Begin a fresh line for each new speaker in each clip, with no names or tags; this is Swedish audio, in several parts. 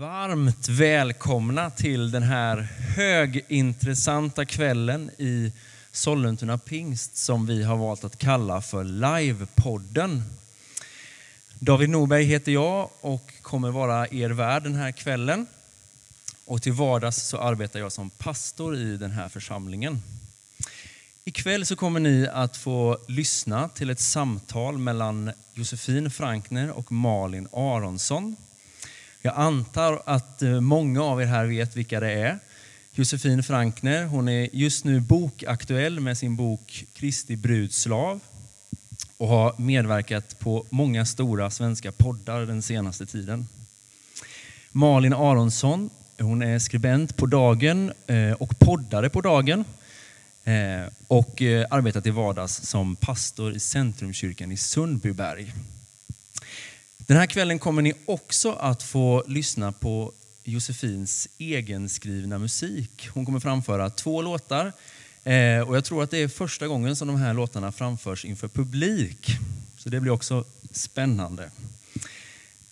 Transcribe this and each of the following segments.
Varmt välkomna till den här högintressanta kvällen i Sollentuna pingst som vi har valt att kalla för Livepodden. David Norberg heter jag och kommer vara er värd den här kvällen. Och till vardags så arbetar jag som pastor i den här församlingen. Ikväll så kommer ni att få lyssna till ett samtal mellan Josefin Frankner och Malin Aronsson. Jag antar att eh, många av er här vet vilka det är. Josefin Frankner, hon är just nu bokaktuell med sin bok Kristi brudslav och har medverkat på många stora svenska poddar den senaste tiden. Malin Aronsson, hon är skribent på Dagen eh, och poddare på Dagen eh, och arbetar till vardags som pastor i Centrumkyrkan i Sundbyberg. Den här kvällen kommer ni också att få lyssna på Josefins egenskrivna musik. Hon kommer framföra två låtar eh, och jag tror att det är första gången som de här låtarna framförs inför publik. Så det blir också spännande.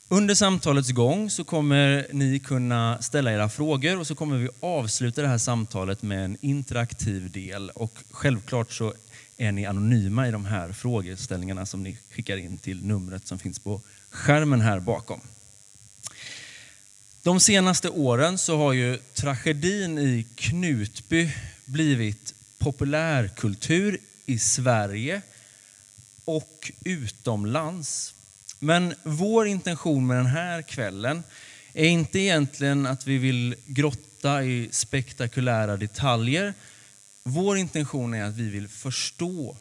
Under samtalets gång så kommer ni kunna ställa era frågor och så kommer vi avsluta det här samtalet med en interaktiv del. Och självklart så är ni anonyma i de här frågeställningarna som ni skickar in till numret som finns på skärmen här bakom. De senaste åren så har ju tragedin i Knutby blivit populärkultur i Sverige och utomlands. Men vår intention med den här kvällen är inte egentligen att vi vill grotta i spektakulära detaljer. Vår intention är att vi vill förstå.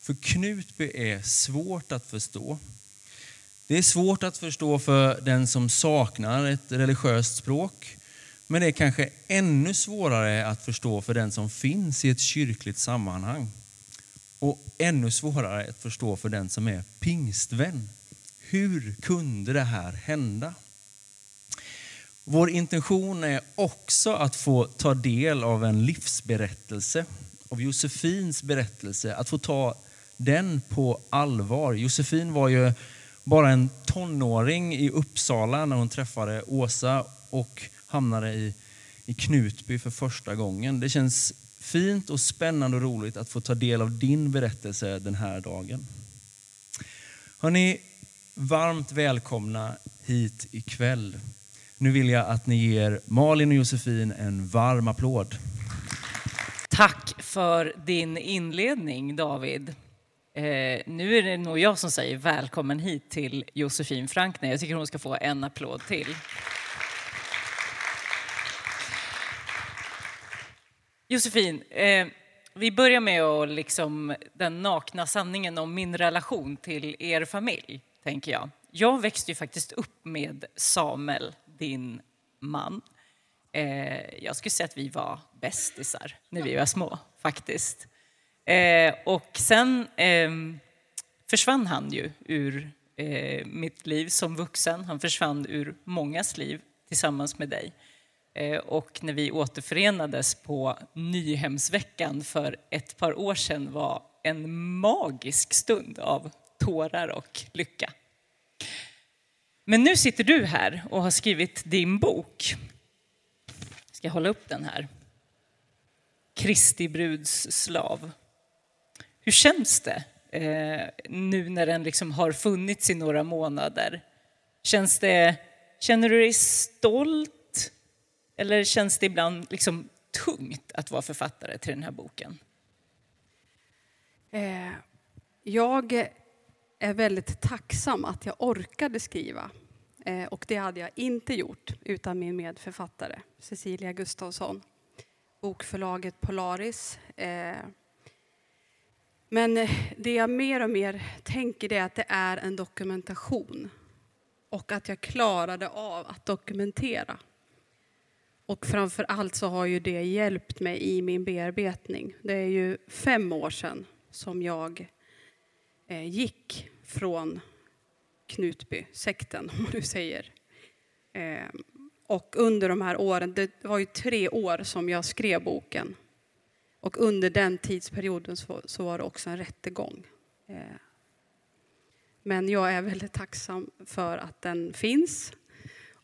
För Knutby är svårt att förstå. Det är svårt att förstå för den som saknar ett religiöst språk. Men det är kanske ännu svårare att förstå för den som finns i ett kyrkligt sammanhang. Och ännu svårare att förstå för den som är pingstvän. Hur kunde det här hända? Vår intention är också att få ta del av en livsberättelse, av Josefins berättelse, att få ta den på allvar. Josefin var ju bara en tonåring i Uppsala när hon träffade Åsa och hamnade i, i Knutby för första gången. Det känns fint och spännande och roligt att få ta del av din berättelse den här dagen. Hörni, varmt välkomna hit ikväll. Nu vill jag att ni ger Malin och Josefin en varm applåd.
Tack för din inledning David. Eh, nu är det nog jag som säger välkommen hit till Josefin Frankner. Jag tycker hon ska få en applåd till. Josefin, eh, vi börjar med att liksom, den nakna sanningen om min relation till er familj, tänker jag. Jag växte ju faktiskt upp med Samuel, din man. Eh, jag skulle säga att vi var bästisar när vi var små, faktiskt. Eh, och sen eh, försvann han ju ur eh, mitt liv som vuxen. Han försvann ur mångas liv tillsammans med dig. Eh, och när vi återförenades på Nyhemsveckan för ett par år sedan var en magisk stund av tårar och lycka. Men nu sitter du här och har skrivit din bok. Jag ska hålla upp den här. Kristi bruds slav. Hur känns det eh, nu när den liksom har funnits i några månader? Känns det, känner du dig stolt? Eller känns det ibland liksom tungt att vara författare till den här boken?
Eh, jag är väldigt tacksam att jag orkade skriva. Eh, och det hade jag inte gjort utan min medförfattare Cecilia Gustafsson. Bokförlaget Polaris eh, men det jag mer och mer tänker är att det är en dokumentation. Och att jag klarade av att dokumentera. Och framför allt så har ju det hjälpt mig i min bearbetning. Det är ju fem år sedan som jag eh, gick från Knutby, sekten om man nu säger. Ehm, och under de här åren, det var ju tre år som jag skrev boken. Och under den tidsperioden så, var det också en rättegång. Ehm, men jag är väldigt tacksam för att den finns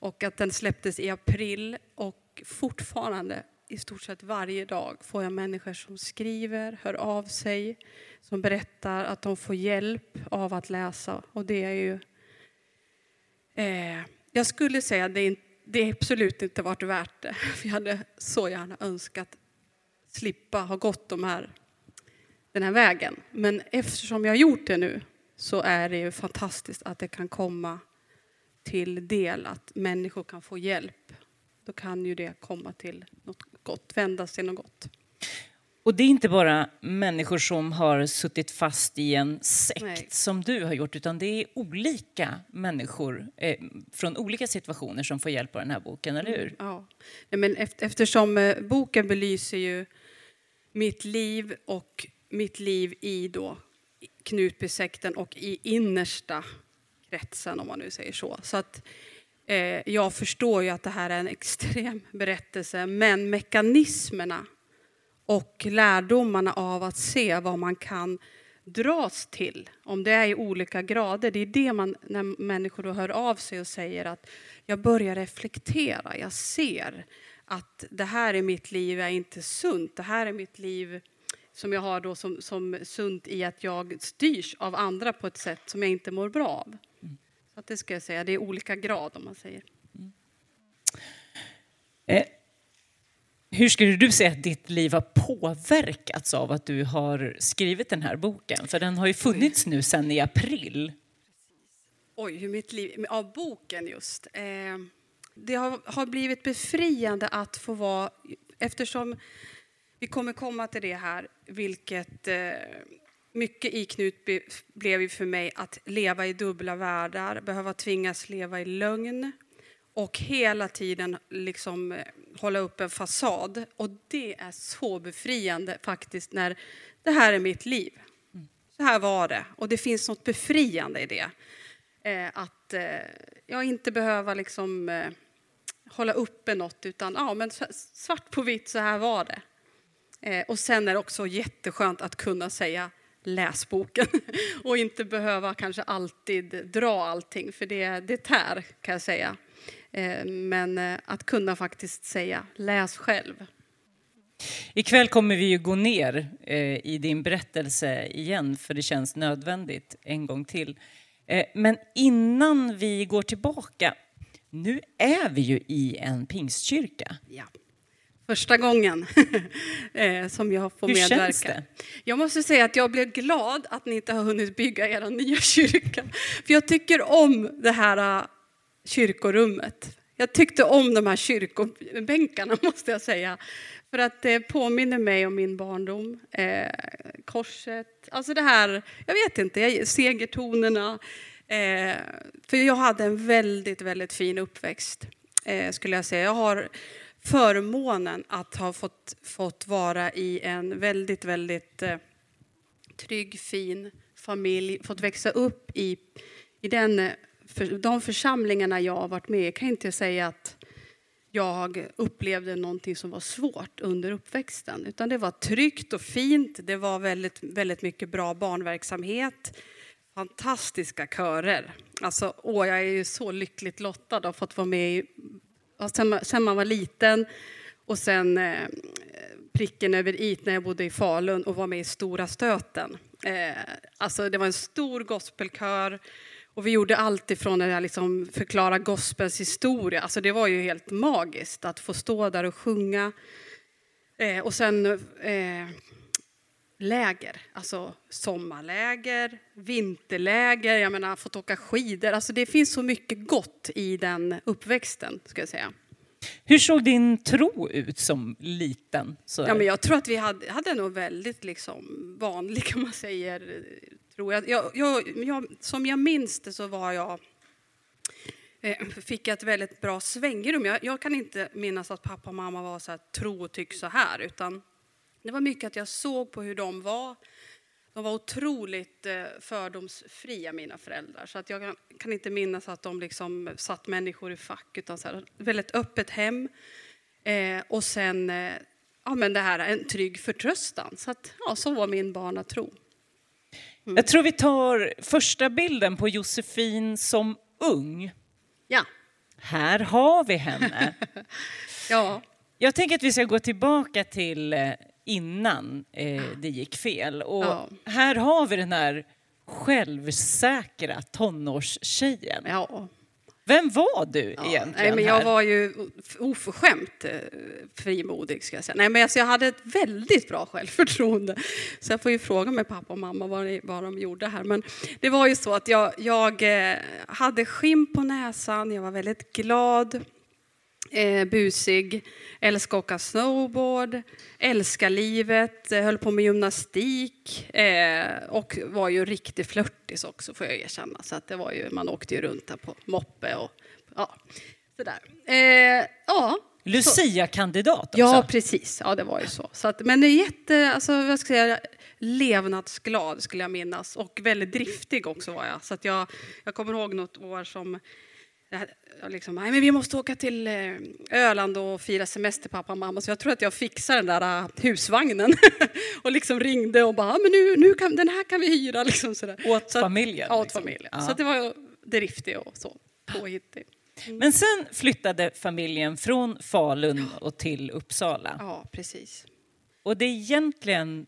Och att den släpptes i april och fortfarande i stort sett varje dag får jag människor som skriver, hör av sig, som berättar att de får hjälp av att läsa. Och det är ju... Eh, jag skulle säga att det, det absolut inte varit värt det. För jag hade så gärna önskat slippa ha gått de här, den här vägen. Men eftersom jag har gjort det nu så är det ju fantastiskt att det kan komma till del att människor kan få hjälp. Då kan ju det komma till något gott, vändas till något gott.
Och det är inte bara människor som har suttit fast i en sekt Nej. som du har gjort, utan det är olika människor eh, från olika situationer som får hjälp av den här boken, eller hur?
Ja, men eftersom eh, boken belyser ju mitt liv och mitt liv i då Knutbysekten och i innersta kretsen, om man nu säger så. Så att eh, jag förstår ju att det här är en extrem berättelse, men mekanismerna och lärdomarna av att se vad man kan dras till, om det är i olika grader. Det är det man, när människor då hör av sig och säger att jag börjar reflektera, jag ser att det här i mitt liv är inte sunt, det här är mitt liv som jag har då som, som sunt i att jag styrs av andra på ett sätt som jag inte mår bra av. Så att det ska jag säga, det är olika grad om man säger. Mm.
Eh, hur skulle du säga att ditt liv har påverkats av att du har skrivit den här boken? För den har ju funnits nu sedan i april.
Oj, hur mitt liv... Av boken just. Eh, det har, har blivit befriande att få vara... Eftersom vi kommer komma till det här, vilket eh, mycket i Knutby blev ju för mig att leva i dubbla världar, behöva tvingas leva i lögn och hela tiden liksom eh, hålla upp en fasad. Och det är så befriande faktiskt när det här är mitt liv. Så här var det. Och det finns något befriande i det. Eh, att eh, jag inte behöva liksom eh, hålla uppe något utan ja, men svart på vitt, så här var det. Och sen är det också jätteskönt att kunna säga läs boken och inte behöva kanske alltid dra allting för det, det tär kan jag säga. Eh, men eh, att kunna faktiskt säga läs själv.
Ikväll kommer vi ju gå ner i din berättelse igen för det känns nödvändigt en gång till. Men innan vi går tillbaka, nu är vi ju i en pingstkyrka.
Ja första gången eh, som jag får
Hur
medverka.
Känns det?
Jag måste säga att jag blev glad att ni inte har hunnit bygga er nya kyrka. För jag tycker om det här uh, kyrkorummet. Jag tyckte om de här kyrkobänkarna måste jag säga. För att det påminner mig om min barndom. Eh, korset, alltså det här, jag vet inte, segertonerna. Eh, för jag hade en väldigt, väldigt fin uppväxt eh, skulle jag säga. Jag har förmånen att ha fått, fått vara i en väldigt, väldigt eh, trygg, fin familj, fått växa upp i, i den, eh, för, de församlingarna jag har varit med i. kan inte säga att jag upplevde någonting som var svårt under uppväxten. Utan det var tryggt och fint, det var väldigt, väldigt mycket bra barnverksamhet, fantastiska körer. Alltså, åh, jag är ju så lyckligt lottad att ha fått vara med i sen man var liten. Och sen eh, pricken över i när jag bodde i Falun och var med i Stora stöten. Eh, alltså det var en stor gospelkör och vi gjorde allt ifrån att liksom förklara gospels historia. Alltså det var ju helt magiskt att få stå där och sjunga. Eh, och sen eh, läger, alltså sommarläger, vinterläger, jag menar fått åka skidor. Alltså det finns så mycket gott i den uppväxten, ska jag säga.
Hur såg din tro ut som liten?
Ja, men jag tror att vi hade, hade nog väldigt liksom vanlig, om man säger, tror jag. Jag, jag, jag. Som jag minns det så var jag eh, fick ett väldigt bra svängrum. Jag, jag, kan inte minnas att pappa och mamma var så här, tro och tyck så här, utan det var mycket att jag såg på hur de var. De var otroligt eh, fördomsfria, mina föräldrar. Så att jag kan, inte minnas att de liksom satt människor i fack, utan så här, väldigt öppet hem. Eh, och sen eh, ja, men det här, en trygg förtröstan. Så, att, ja, så var min barnatro.
Mm. Jag tror vi tar första bilden på Josefin som ung.
Ja.
Här har vi henne.
Ja,
Jag tänker att vi ska gå tillbaka till eh, innan eh, det gick fel. Och
Ja.
här har vi den här självsäkra tonårstjejen.
ja.
Vem var du
Ja,
egentligen?
nej, men jag
här?
var ju oförskämt eh, frimodig. Ska jag säga. Nej, men alltså, jag hade ett väldigt bra självförtroende. Så jag får ju fråga med pappa och mamma vad, det, vad de gjorde här. Men det var ju så att jag, jag eh, hade skinn på näsan, jag var väldigt glad, eh, busig, älskade att åka snowboard, älskade livet, eh, höll på med gymnastik eh, och var ju riktig flörtis också får jag erkänna. Så att det var ju, man åkte ju runt där på moppe och ja, sådär. Eh, ja,
Lucia-kandidat också.
Ja, precis. Ja, det var ju så. så att, men det är jätte, alltså, vad ska jag säga, levnadsglad skulle jag minnas och väldigt driftig också var jag. Så att jag, jag kommer ihåg något år som jag liksom, nej men vi måste åka till eh, Öland och fira semester pappa och mamma. Så jag tror att jag fixade den där eh, husvagnen och liksom ringde och bara, "Ja, men nu, nu kan, den här kan vi hyra liksom sådär.
Åt
Så att-
familjen,
Ja, åt
liksom.
familjen.
Ja.
Så att det var driftig och så påhittig.
Men sen flyttade familjen från Falun och till Uppsala.
Ja, precis.
Och det är egentligen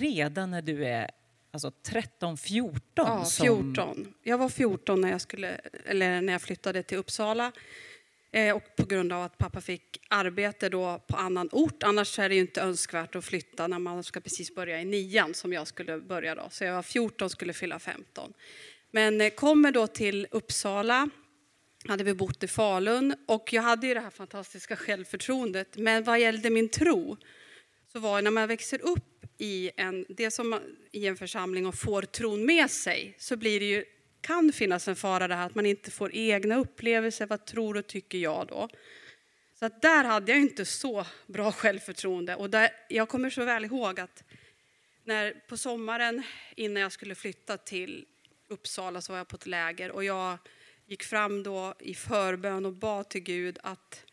redan när du är alltså 13, 14
Ja,
som...
14. Jag var 14 när jag, skulle, eller när jag flyttade till Uppsala. Eh, och på grund av att pappa fick arbete då på annan ort. Annars är det ju inte önskvärt att flytta när man ska precis börja i nian som jag skulle börja då. Så jag var 14 skulle fylla 15. Men eh, kommer då till Uppsala. Hade vi bott i Falun och jag hade ju det här fantastiska självförtroendet. Men vad gällde min tro så var när man växer upp i en, det som man- i en församling och får tron med sig så blir det ju, kan finnas en fara det här att man inte får egna upplevelser. Vad tror och tycker jag då? Så att där hade jag inte så bra självförtroende. Och där, jag kommer så väl ihåg att när, på sommaren innan jag skulle flytta till Uppsala så var jag på ett läger och jag gick fram då i förbön och bad till Gud att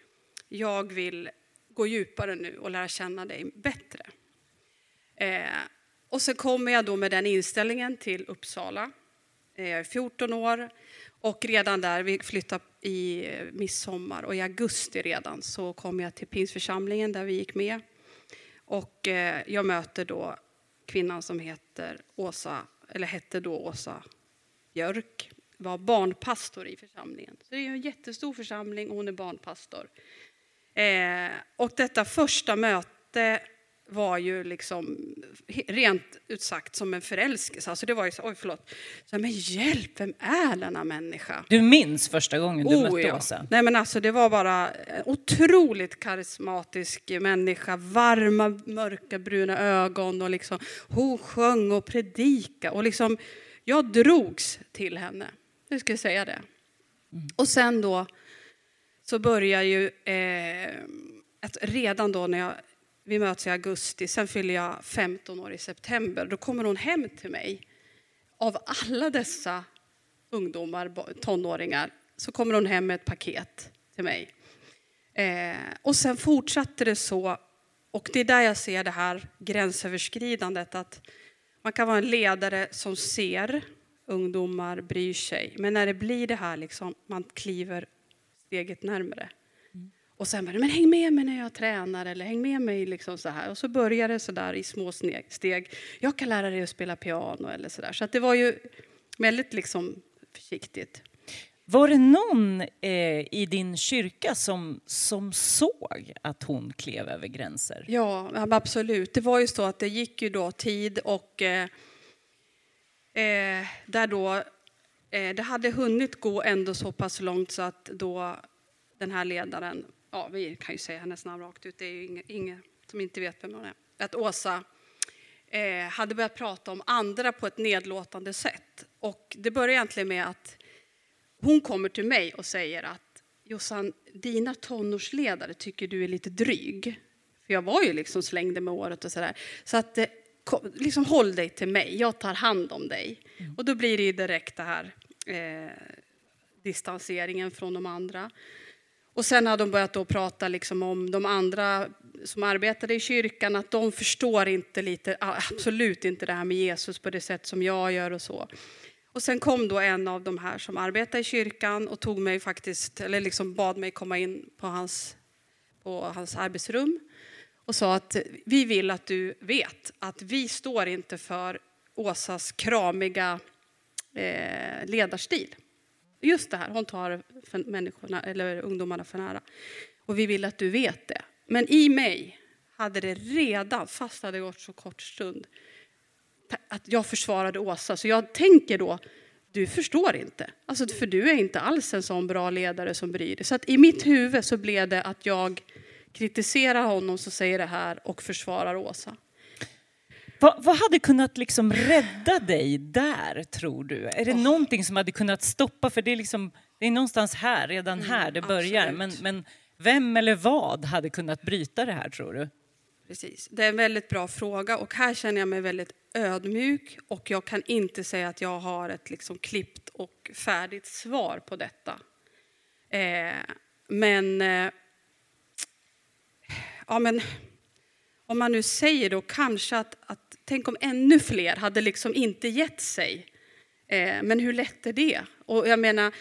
jag vill gå djupare nu och lära känna dig bättre. Eh, och så kommer jag då med den inställningen till Uppsala. Eh, jag är 14 år och redan där, vi flyttade i midsommar och i augusti redan så kom jag till Pingsförsamlingen där vi gick med. Och eh, jag möter då kvinnan som heter Åsa, eller hette då Åsa Björk, var barnpastor i församlingen. Så det är en jättestor församling och hon är barnpastor. Eh, och detta första möte var ju liksom rent ut sagt som en förälskelse. Alltså det var ju så, oj förlåt, så, men hjälp, vem är denna människa?
Du minns första gången du
Oh,
mötte
ja.
Åsa?
Nej men alltså det var bara en otroligt karismatisk människa, varma mörka bruna ögon och liksom hon sjöng och predika och liksom jag drogs till henne. Nu ska jag säga det. Och sen då så börjar ju eh, att redan då när jag vi möts i augusti, sen fyller jag 15 år i september. Då kommer hon hem till mig. Av alla dessa ungdomar, tonåringar, så kommer hon hem med ett paket till mig. Eh, och sen fortsatte det så, och det är där jag ser det här gränsöverskridandet, att man kan vara en ledare som ser ungdomar, bryr sig, men när det blir det här, liksom, man kliver steget närmare. Och sen bara, men häng med mig när jag tränar eller häng med mig liksom så här. Och så börjar det så där i små steg. Jag kan lära dig att spela piano eller så där. Så det var ju väldigt liksom försiktigt.
Var det någon eh, i din kyrka som, som såg att hon klev över gränser?
Ja, absolut. Det var ju så att det gick ju då tid och eh, eh, där då eh, det hade hunnit gå ändå så pass långt så att då den här ledaren, ja vi kan ju säga hennes namn rakt ut, det är ju ingen, ingen som inte vet vem hon är, att Åsa eh, hade börjat prata om andra på ett nedlåtande sätt. Och det börjar egentligen med att hon kommer till mig och säger att Jossan, dina tonårsledare tycker du är lite dryg. För jag var ju liksom slängde med året och sådär. Så att eh, kom, liksom håll dig till mig, jag tar hand om dig. Och då blir det ju direkt det här eh, distanseringen från de andra. Och sen har de börjat då prata liksom om de andra som arbetade i kyrkan, att de förstår inte lite, absolut inte det här med Jesus på det sätt som jag gör och så. Och sen kom då en av de här som arbetar i kyrkan och tog mig faktiskt, eller liksom bad mig komma in på hans, på hans arbetsrum och sa att vi vill att du vet att vi står inte för Åsas kramiga eh, ledarstil. Just det här, hon tar för människorna, eller ungdomarna för nära. Och vi vill att du vet det. Men i mig hade det redan, fast det hade gått så kort stund, att jag försvarade Åsa. Så jag tänker då, du förstår inte. Alltså, för du är inte alls en sån bra ledare som bryr dig. Så att i mitt huvud så blev det att jag kritiserar honom som säger det här och försvarar Åsa.
Vad, vad, hade kunnat liksom rädda dig där, tror du? Är det oh. någonting som hade kunnat stoppa? För det är, liksom, det är någonstans här, redan mm, här det börjar. Men, men vem eller vad hade kunnat bryta det här, tror du?
Precis. Det är en väldigt bra fråga och här känner jag mig väldigt ödmjuk och jag kan inte säga att jag har ett liksom klippt och färdigt svar på detta. Eh, men, eh, ja, men om man nu säger då kanske att, att tänk om ännu fler hade liksom inte gett sig. Eh, men hur lätt är det? Och jag menar,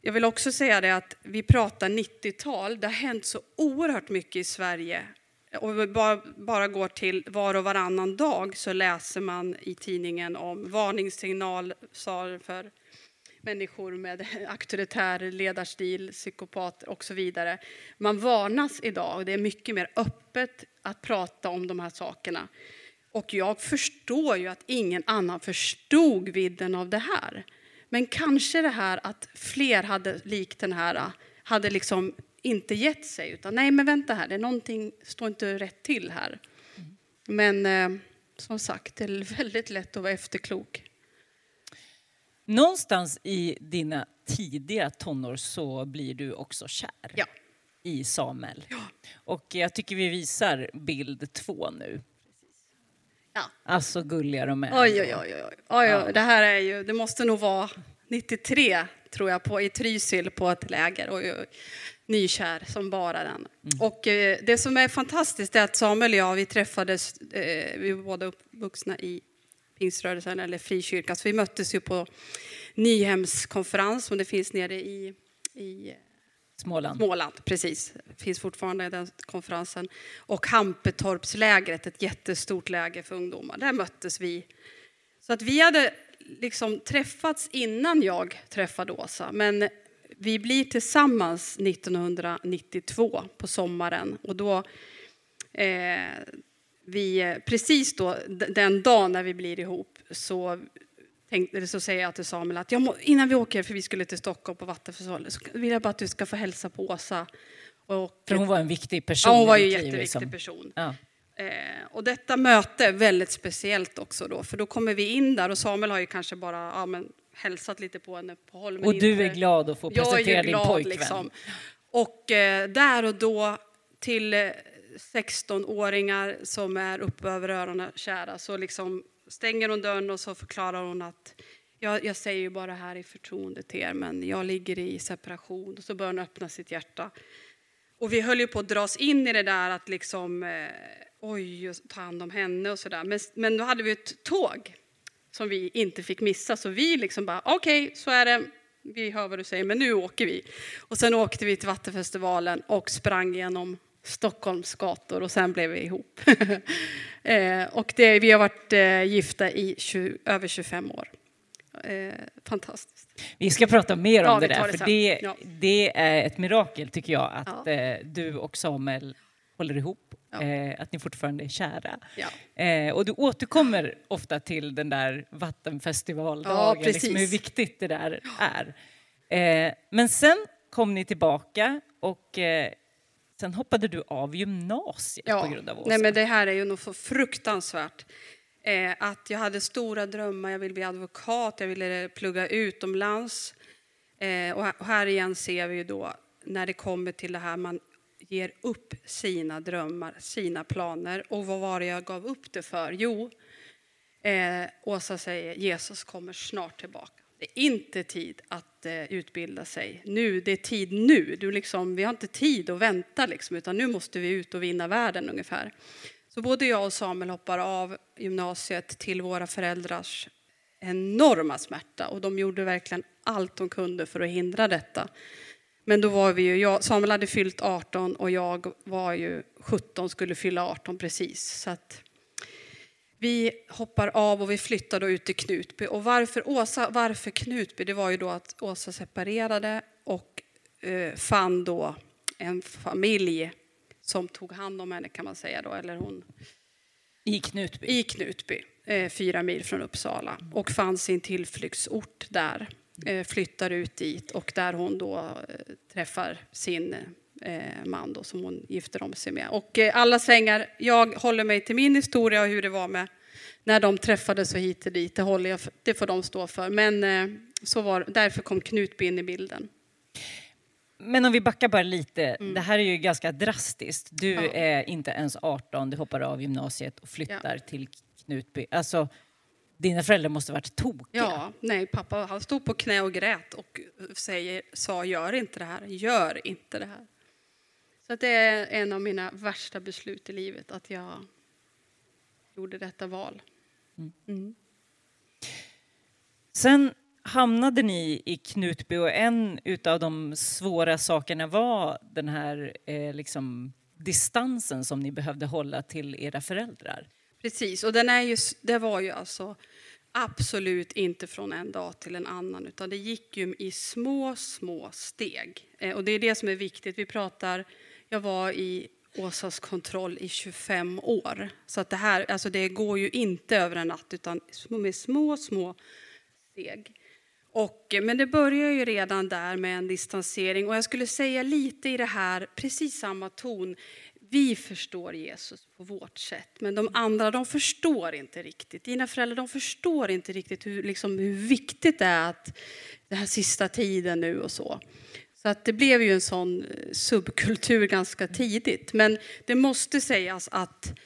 jag vill också säga det att vi pratar 90-tal. Det har hänt så oerhört mycket i Sverige om vi bara, bara går till var och varannan dag så läser man i tidningen om varningssignaler för människor med auktoritär ledarstil, psykopater och så vidare. Man varnas idag och det är mycket mer öppet att prata om de här sakerna. Och jag förstår ju att ingen annan förstod vidden av det här. Men kanske det här att fler hade likt den här, hade liksom inte gett sig. Utan nej, men vänta här, det är någonting står inte rätt till här. Men eh, som sagt, det är väldigt lätt att vara efterklok.
Någonstans i dina tidiga tonår så blir du också kär
ja.
i Samuel.
Ja.
Och jag tycker vi visar bild två nu.
Ja.
Alltså gulliga de är.
Oj, oj, oj. oj. oj, oj. Det här är ju, det måste nog vara 93 tror jag på, i Trysil på ett läger. Oj, oj nykär som bara den. Mm. Och eh, det som är fantastiskt är att Samuel och jag, vi träffades, eh, vi var båda uppvuxna i pingströrelsen eller frikyrkan, så vi möttes ju på Nyhems konferens som det finns nere i, i
Småland.
Småland, precis. Finns fortfarande den konferensen. Och Hampetorpslägret, ett jättestort läger för ungdomar. Där möttes vi. Så att vi hade liksom träffats innan jag träffade Åsa. Men vi blir tillsammans 1992 på sommaren och då eh, vi, eh, precis då, den dagen när vi blir ihop så, tänkte, så säger jag till Samuel att jag må, innan vi åker, för vi skulle till Stockholm på Vattenfestivalen, så vill jag bara att du ska få hälsa på Åsa.
Och, för hon var en viktig person.
Ja, hon var ju en jätteviktig liksom. person. Ja. Eh, och detta möte är väldigt speciellt också då, för då kommer vi in där och Samuel har ju kanske bara ja, men, hälsat lite på henne på håll.
Och du är glad att få presentera din pojkvän. Liksom.
Och eh, där och då till 16-åringar eh, som är uppe över öronen kära så liksom stänger hon dörren och så förklarar hon att jag, jag säger ju bara här i förtroende till er men jag ligger i separation och så börjar hon öppna sitt hjärta. Och vi höll ju på att dras in i det där att liksom eh, oj, ta hand om henne och sådär. Men, men då hade vi ett tåg som vi inte fick missa. Så vi liksom bara, okej, okay, så är det. Vi hör vad du säger, men nu åker vi. Och sen åkte vi till Vattenfestivalen och sprang genom Stockholms gator och sen blev vi ihop. eh, och det, vi har varit eh, gifta i 20, över 25 år. Eh, fantastiskt.
Vi ska prata mer om ja, det där, det för det, ja. det, är ett mirakel tycker jag att ja. Eh, du och Samuel håller ihop. Eh, att ni fortfarande är kära. Och du återkommer ofta till den där vattenfestivaldagen, liksom hur viktigt det där är. Men sen kom ni tillbaka och sen hoppade du av gymnasiet
ja.
på grund av Åsa.
Nej, men det här är ju nog så fruktansvärt. Eh, att jag hade stora drömmar, jag ville bli advokat, jag ville plugga utomlands. Eh, och här igen ser vi ju då när det kommer till det här man ger upp sina drömmar, sina planer. Och vad var det jag gav upp det för? Jo, eh, Åsa säger Jesus kommer snart tillbaka. Det är inte tid att eh, utbilda sig nu. Det är tid nu. Du liksom, vi har inte tid att vänta, liksom, utan nu måste vi ut och vinna världen ungefär. Så både jag och Samuel hoppar av gymnasiet till våra föräldrars enorma smärta och de gjorde verkligen allt de kunde för att hindra detta. Men då var vi ju, jag, Samuel hade fyllt 18 och jag var ju 17, skulle fylla 18 precis. Så att vi hoppar av och vi flyttar då ut till Knutby. Och varför, Åsa, varför Knutby? Det var ju då att Åsa separerade och eh, fann då en familj som tog hand om henne kan man säga då, eller hon.
I Knutby?
I Knutby, eh, fyra mil från Uppsala och fann sin tillflyktsort där. Eh, flyttar ut dit och där hon då eh, träffar sin man då, som hon gifter om sig med. Och eh, alla svängar, jag håller mig till min historia och hur det var med när de träffades och hit och dit, det, håller jag, det får de stå för. Men eh, så var, därför kom Knutby in i bilden.
Men om vi backar bara lite, mm. det här är ju ganska drastiskt. Du
Ja.
är inte ens 18, du hoppar av gymnasiet och flyttar till Knutby. Alltså, dina föräldrar måste ha varit tokiga.
Ja, nej, pappa han stod på knä och grät och säger, sa gör inte det här, gör inte det här. Så det är en av mina värsta beslut i livet, att jag gjorde detta val. Mm.
Sen hamnade ni i Knutby och en utav de svåra sakerna var den här eh, liksom, distansen som ni behövde hålla till era föräldrar.
Precis, och den är ju, det var ju alltså absolut inte från en dag till en annan, utan det gick ju i små, små steg. Eh, Och det är det som är viktigt. Vi pratar, jag var i Åsas kontroll i 25 år. Så att det här, alltså det går ju inte över en natt, utan med små, små steg. Och, eh, men det börjar ju redan där med en distansering. Och jag skulle säga lite i det här, precis samma ton. Vi förstår Jesus på vårt sätt, men de andra de förstår inte riktigt. Dina föräldrar de förstår inte riktigt hur, liksom, hur viktigt det är att den här sista tiden nu och så. Så att det blev ju en sån eh, subkultur ganska tidigt. Men det måste sägas att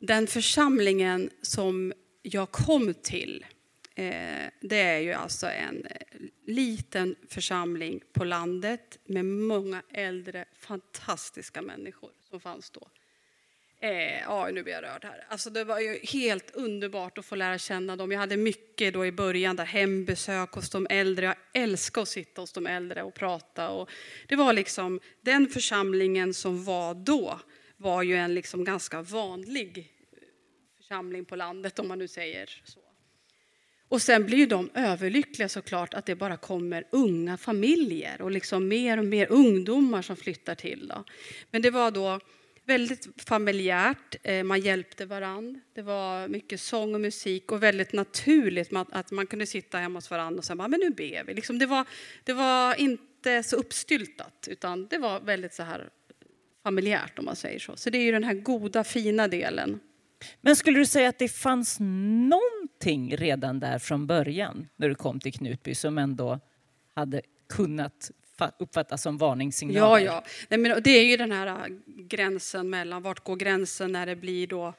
den församlingen som jag kom till eh, det är ju alltså en eh, liten församling på landet med många äldre, fantastiska människor som fanns då. Eh, ja, nu blir jag rörd här. Alltså det var ju helt underbart att få lära känna dem. Jag hade mycket då i början, där hembesök hos de äldre. Jag älskar att sitta hos de äldre och prata. Och det var liksom, den församlingen som var då var ju en liksom ganska vanlig eh, församling på landet, om man nu säger så. Och sen blir ju de överlyckliga såklart att det bara kommer unga familjer och liksom mer och mer ungdomar som flyttar till. Då. Men det var då väldigt familjärt, eh, man hjälpte varandra. Det var mycket sång och musik och väldigt naturligt att man kunde sitta hemma hos varandra och säga men nu ber vi. Liksom det, var, det var inte så uppstyltat utan det var väldigt så här familjärt om man säger så. Så det är ju den här goda fina delen.
Men skulle du säga att det fanns någonting redan där från början när du kom till Knutby som ändå hade kunnat uppfattas som varningssignaler?
ja. Nej, men det är ju den här äh, gränsen mellan, vart går gränsen när det blir då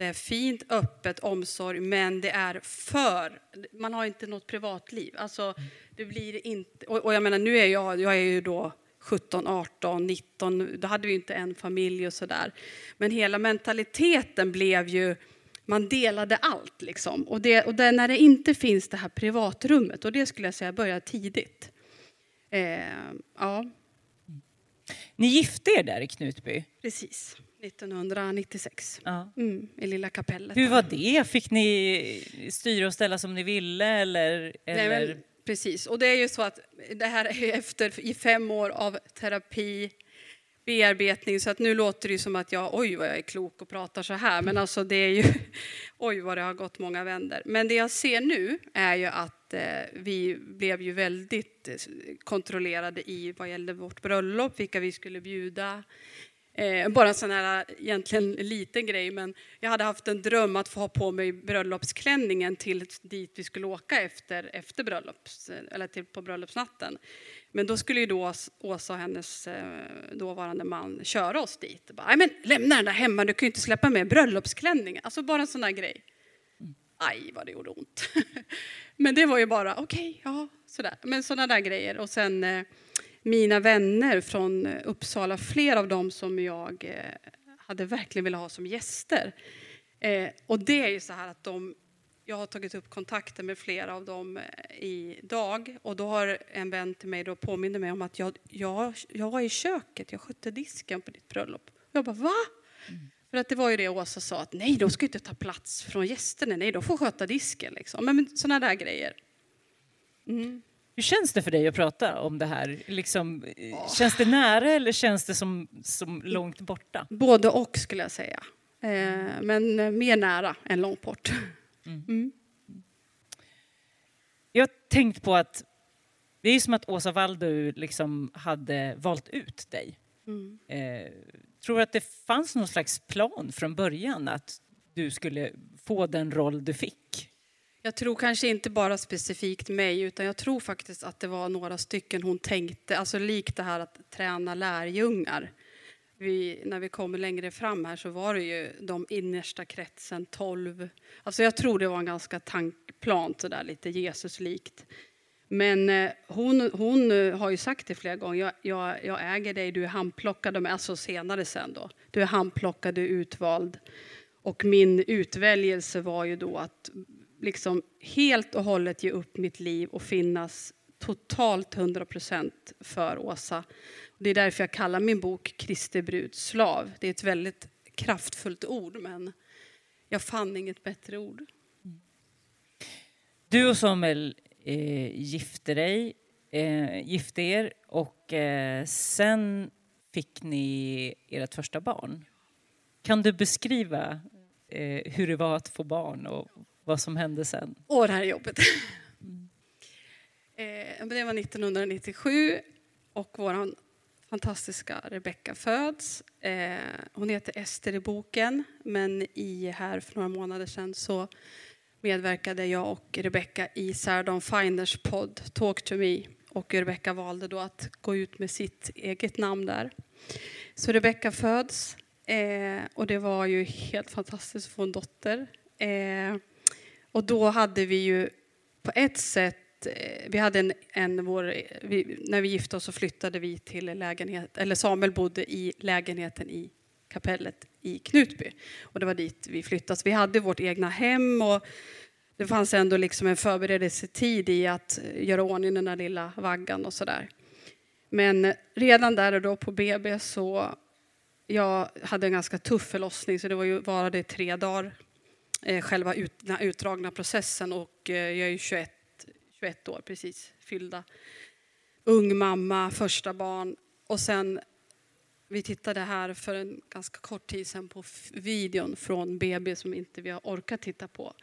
det är fint, öppet, omsorg, men det är för, man har inte något privatliv. Alltså, det blir inte, och, och jag menar nu är jag, jag är ju då 17, 18, 19, då hade vi ju inte en familj och sådär. Men hela mentaliteten blev ju, man delade allt liksom. Och, det, och det, när det inte finns det här privatrummet, och det skulle jag säga börjar tidigt. Eh, ja,
Ni gifte er där i Knutby.
Precis, 1996.
Ja.
Mm, I Lilla kapellet.
Hur var det? Fick ni styra och ställa som ni ville? Eller,
Nej,
eller?
men, precis, och det är ju så att det här är efter i fem år av terapi, bearbetning, så att nu låter det ju som att jag, oj vad jag är klok och pratar så här, men alltså det är ju, oj vad det har gått många vänder. Men det jag ser nu är ju att eh, vi blev ju väldigt eh, kontrollerade i vad gällde vårt bröllop, vilka vi skulle bjuda. Eh, bara en sån här egentligen liten grej, men jag hade haft en dröm att få ha på mig bröllopsklänningen till dit vi skulle åka efter, efter bröllops, eller till, på bröllopsnatten. Men då skulle ju då Åsa och hennes eh, dåvarande man köra oss dit. "Nej, men lämna den där hemma, du kan ju inte släppa med bröllopsklänningen. Alltså bara en sån där grej. Aj, vad det gjorde ont. Men det var ju bara, okej, ja, sådär. Men sådana där grejer. Och sen eh, mina vänner från eh, Uppsala, flera av dem som jag eh, hade verkligen velat ha som gäster. Eh, och det är ju så här att de, jag har tagit upp kontakter med flera av dem idag och då har en vän till mig då påminner mig om att jag, jag, jag var i köket, jag skötte disken på ditt bröllop. Jag bara, va? Mm. För att det var ju det Åsa sa, att nej, de ska inte ta plats från gästerna, nej, de får sköta disken. Liksom. Men, men sådana där grejer.
Mm. Hur känns det för dig att prata om det här? Liksom, Känns det nära eller känns det som, som långt borta?
Både och skulle jag säga. Eh, men mer nära än långt bort. Mm. Mm.
Jag har tänkt på att det är som att Åsa Waldu liksom hade valt ut dig. Mm. Eh, tror att det fanns någon slags plan från början att du skulle få den roll du fick?
Jag tror kanske inte bara specifikt mig, utan jag tror faktiskt att det var några stycken hon tänkte, alltså likt det här att träna lärjungar. Vi, när vi kommer längre fram här så var det ju de innersta kretsen, tolv. Alltså jag tror det var en ganska tankplan, så där lite Jesuslikt. Men eh, hon, hon eh, har ju sagt det flera gånger, jag, jag, jag äger dig, du är handplockad, alltså senare sen då. Du är handplockad, du är utvald. Och min utväljelse var ju då att liksom helt och hållet ge upp mitt liv och finnas totalt 100 procent för Åsa. Det är därför jag kallar min bok Kristi brud slav. Det är ett väldigt kraftfullt ord, men jag fann inget bättre ord.
Du och Samuel eh, gifte dig, eh, gifte er och eh, sen fick ni ert första barn. Kan du beskriva eh, hur det var att få barn och vad som hände sen?
Åh, det här är jobbigt. Mm. Eh, det var 1997 och vår fantastiska Rebecka föds. Eh, hon heter Ester i boken, men i här för några månader sedan så medverkade jag och Rebecka i Sarah Finders podd Talk to me. Och Rebecka valde då att gå ut med sitt eget namn där. Så Rebecka föds eh, och det var ju helt fantastiskt att få en dotter. Eh, och då hade vi ju på ett sätt eh, vi hade en, en vår, vi, när vi gifte oss så flyttade vi till lägenhet, eller Samuel bodde i lägenheten i kapellet i Knutby. Och det var dit vi flyttade. Så vi hade vårt egna hem och det fanns ändå liksom en förberedelsetid i att göra ordning den där lilla vaggan och sådär. Men redan där och då på BB så jag hade en ganska tuff förlossning så det var ju bara det tre dagar Eh, själva ut, den här utdragna processen och eh, jag är 21, 21 år precis fyllda. Ung mamma, första barn och sen vi tittade här för en ganska kort tid sedan på videon från BB som inte vi har orkat titta på.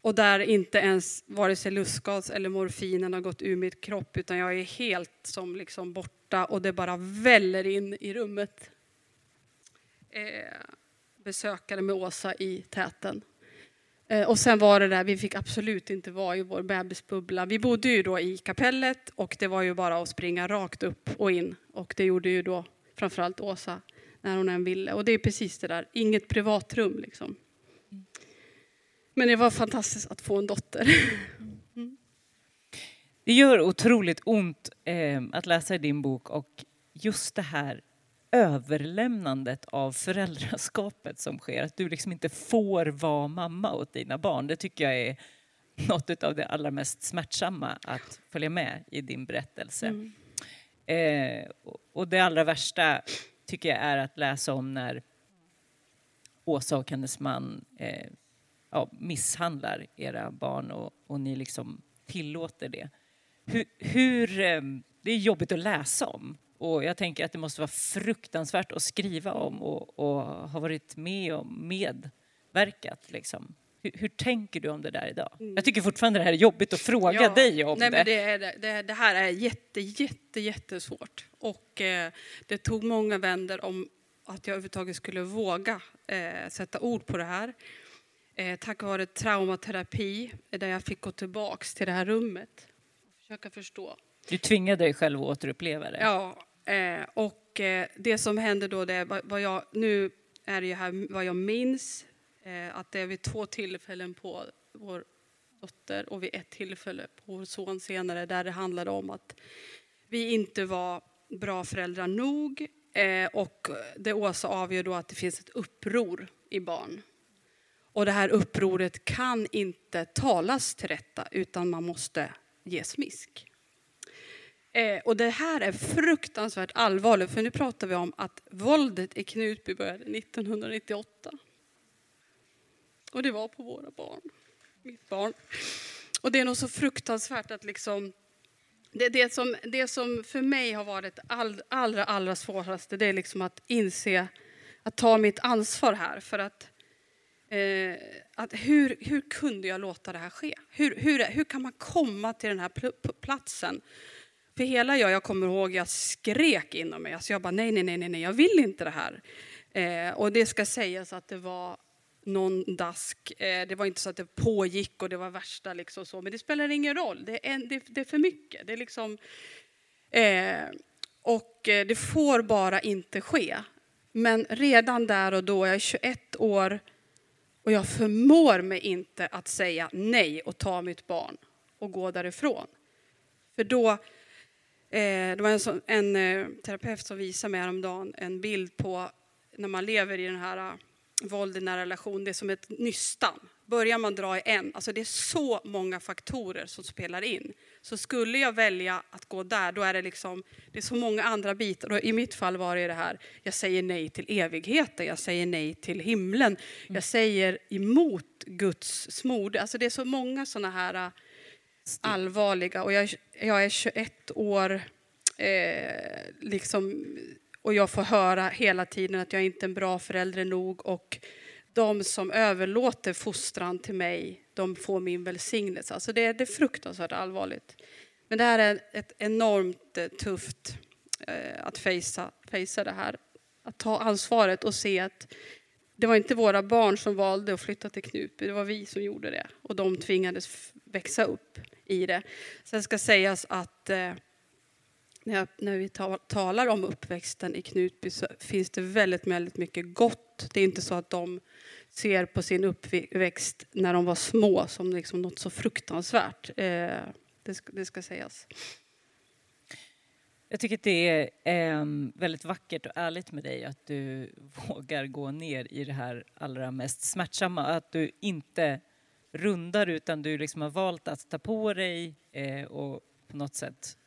Och där inte ens vare sig lustgas eller morfinen har gått ur mitt kropp utan jag är helt som liksom borta och det bara väller in i rummet. Eh, besökare med Åsa i täten. Eh, och sen var det där, vi fick absolut inte vara i vår bebisbubbla. Vi bodde ju då i kapellet och det var ju bara att springa rakt upp och in. Och det gjorde ju då framförallt Åsa när hon än ville. Och det är precis det där, inget privatrum liksom. Men det var fantastiskt att få en dotter. Mm.
Det gör otroligt ont eh, att läsa i din bok och just det här överlämnandet av föräldraskapet som sker. Att du liksom inte får vara mamma åt dina barn. Det tycker jag är något av det allra mest smärtsamma att följa med i din berättelse. Mm. Eh, och det allra värsta tycker jag är att läsa om när Åsa och hennes man eh, ja, misshandlar era barn och, och, ni liksom tillåter det. Hur, hur eh, det är jobbigt att läsa om och jag tänker att det måste vara fruktansvärt att skriva om och, och ha varit med och medverkat. Liksom. Hur, hur, tänker du om det där idag? Mm. Jag tycker fortfarande det här är jobbigt att fråga ja, dig om
nej,
det.
Men det, är, det, det här är jätte, jätte, jättesvårt. Och eh, det tog många vänder om att jag överhuvudtaget skulle våga eh, sätta ord på det här. Eh, tack vare traumaterapi, där jag fick gå tillbaks till det här rummet och försöka förstå.
Du tvingade dig själv att återuppleva det?
Ja, Eh, och eh, det som hände då, det vad jag, nu är det ju här vad jag minns, eh, att det är vid två tillfällen på vår dotter och vid ett tillfälle på vår son senare, där det handlade om att vi inte var bra föräldrar nog. Eh, och det Åsa avgör då att det finns ett uppror i barn. och det här upproret kan inte talas till rätta utan man måste ge smisk. Eh, och det här är fruktansvärt allvarligt för nu pratar vi om att våldet i Knutby började 1998. Och det var på våra barn, mitt barn. Och det är nog så fruktansvärt att liksom det, det, som, det som för mig har varit all, allra, allra svåraste det är liksom att inse, att ta mitt ansvar här. För att, eh, att hur, hur kunde jag låta det här ske? Hur, hur, hur kan man komma till den här platsen? Hela jag, jag kommer ihåg, jag skrek inom mig. Alltså jag bara nej, nej, nej, nej, jag vill inte det här. Eh, och det ska sägas att det var någon dask. Eh, det var inte så att det pågick och det var värsta liksom så, men det spelar ingen roll. Det är, en, det, det är för mycket. Det är liksom, eh, och eh, det får bara inte ske. Men redan där och då, jag är 21 år och jag förmår mig inte att säga nej och ta mitt barn och gå därifrån. För då, det var en, sån, en eh, terapeut som visade mig häromdagen en bild på när man lever i den här våld i nära relation, det är som ett nystan. Börjar man dra i en, alltså det är så många faktorer som spelar in. Så skulle jag välja att gå där, då är det liksom, det är så många andra bitar. Och I mitt fall var det det här, jag säger nej till evigheten, jag säger nej till himlen, jag säger emot Guds smord. Alltså det är så många sådana här allvarliga, och jag, jag är 21 år, eh, liksom och jag får höra hela tiden att jag inte är en bra förälder nog och de som överlåter fostran till mig, de får min välsignelse. Alltså det, det är fruktansvärt allvarligt. Men det här är ett enormt eh, tufft eh, att fejsa, fejsa det här. Att ta ansvaret och se att det var inte våra barn som valde att flytta till Knutby, det var vi som gjorde det. Och de tvingades växa upp i det. Sen ska sägas att eh, när, när vi talar om uppväxten i Knutby så finns det väldigt, väldigt mycket gott. Det är inte så att de ser på sin uppväxt när de var små som liksom något så fruktansvärt. Eh, det, ska, det ska sägas.
Jag tycker att det är eh, väldigt vackert och ärligt med dig att du vågar gå ner i det här allra mest smärtsamma. Att du inte rundar utan du liksom har valt att ta på dig eh, och på något sätt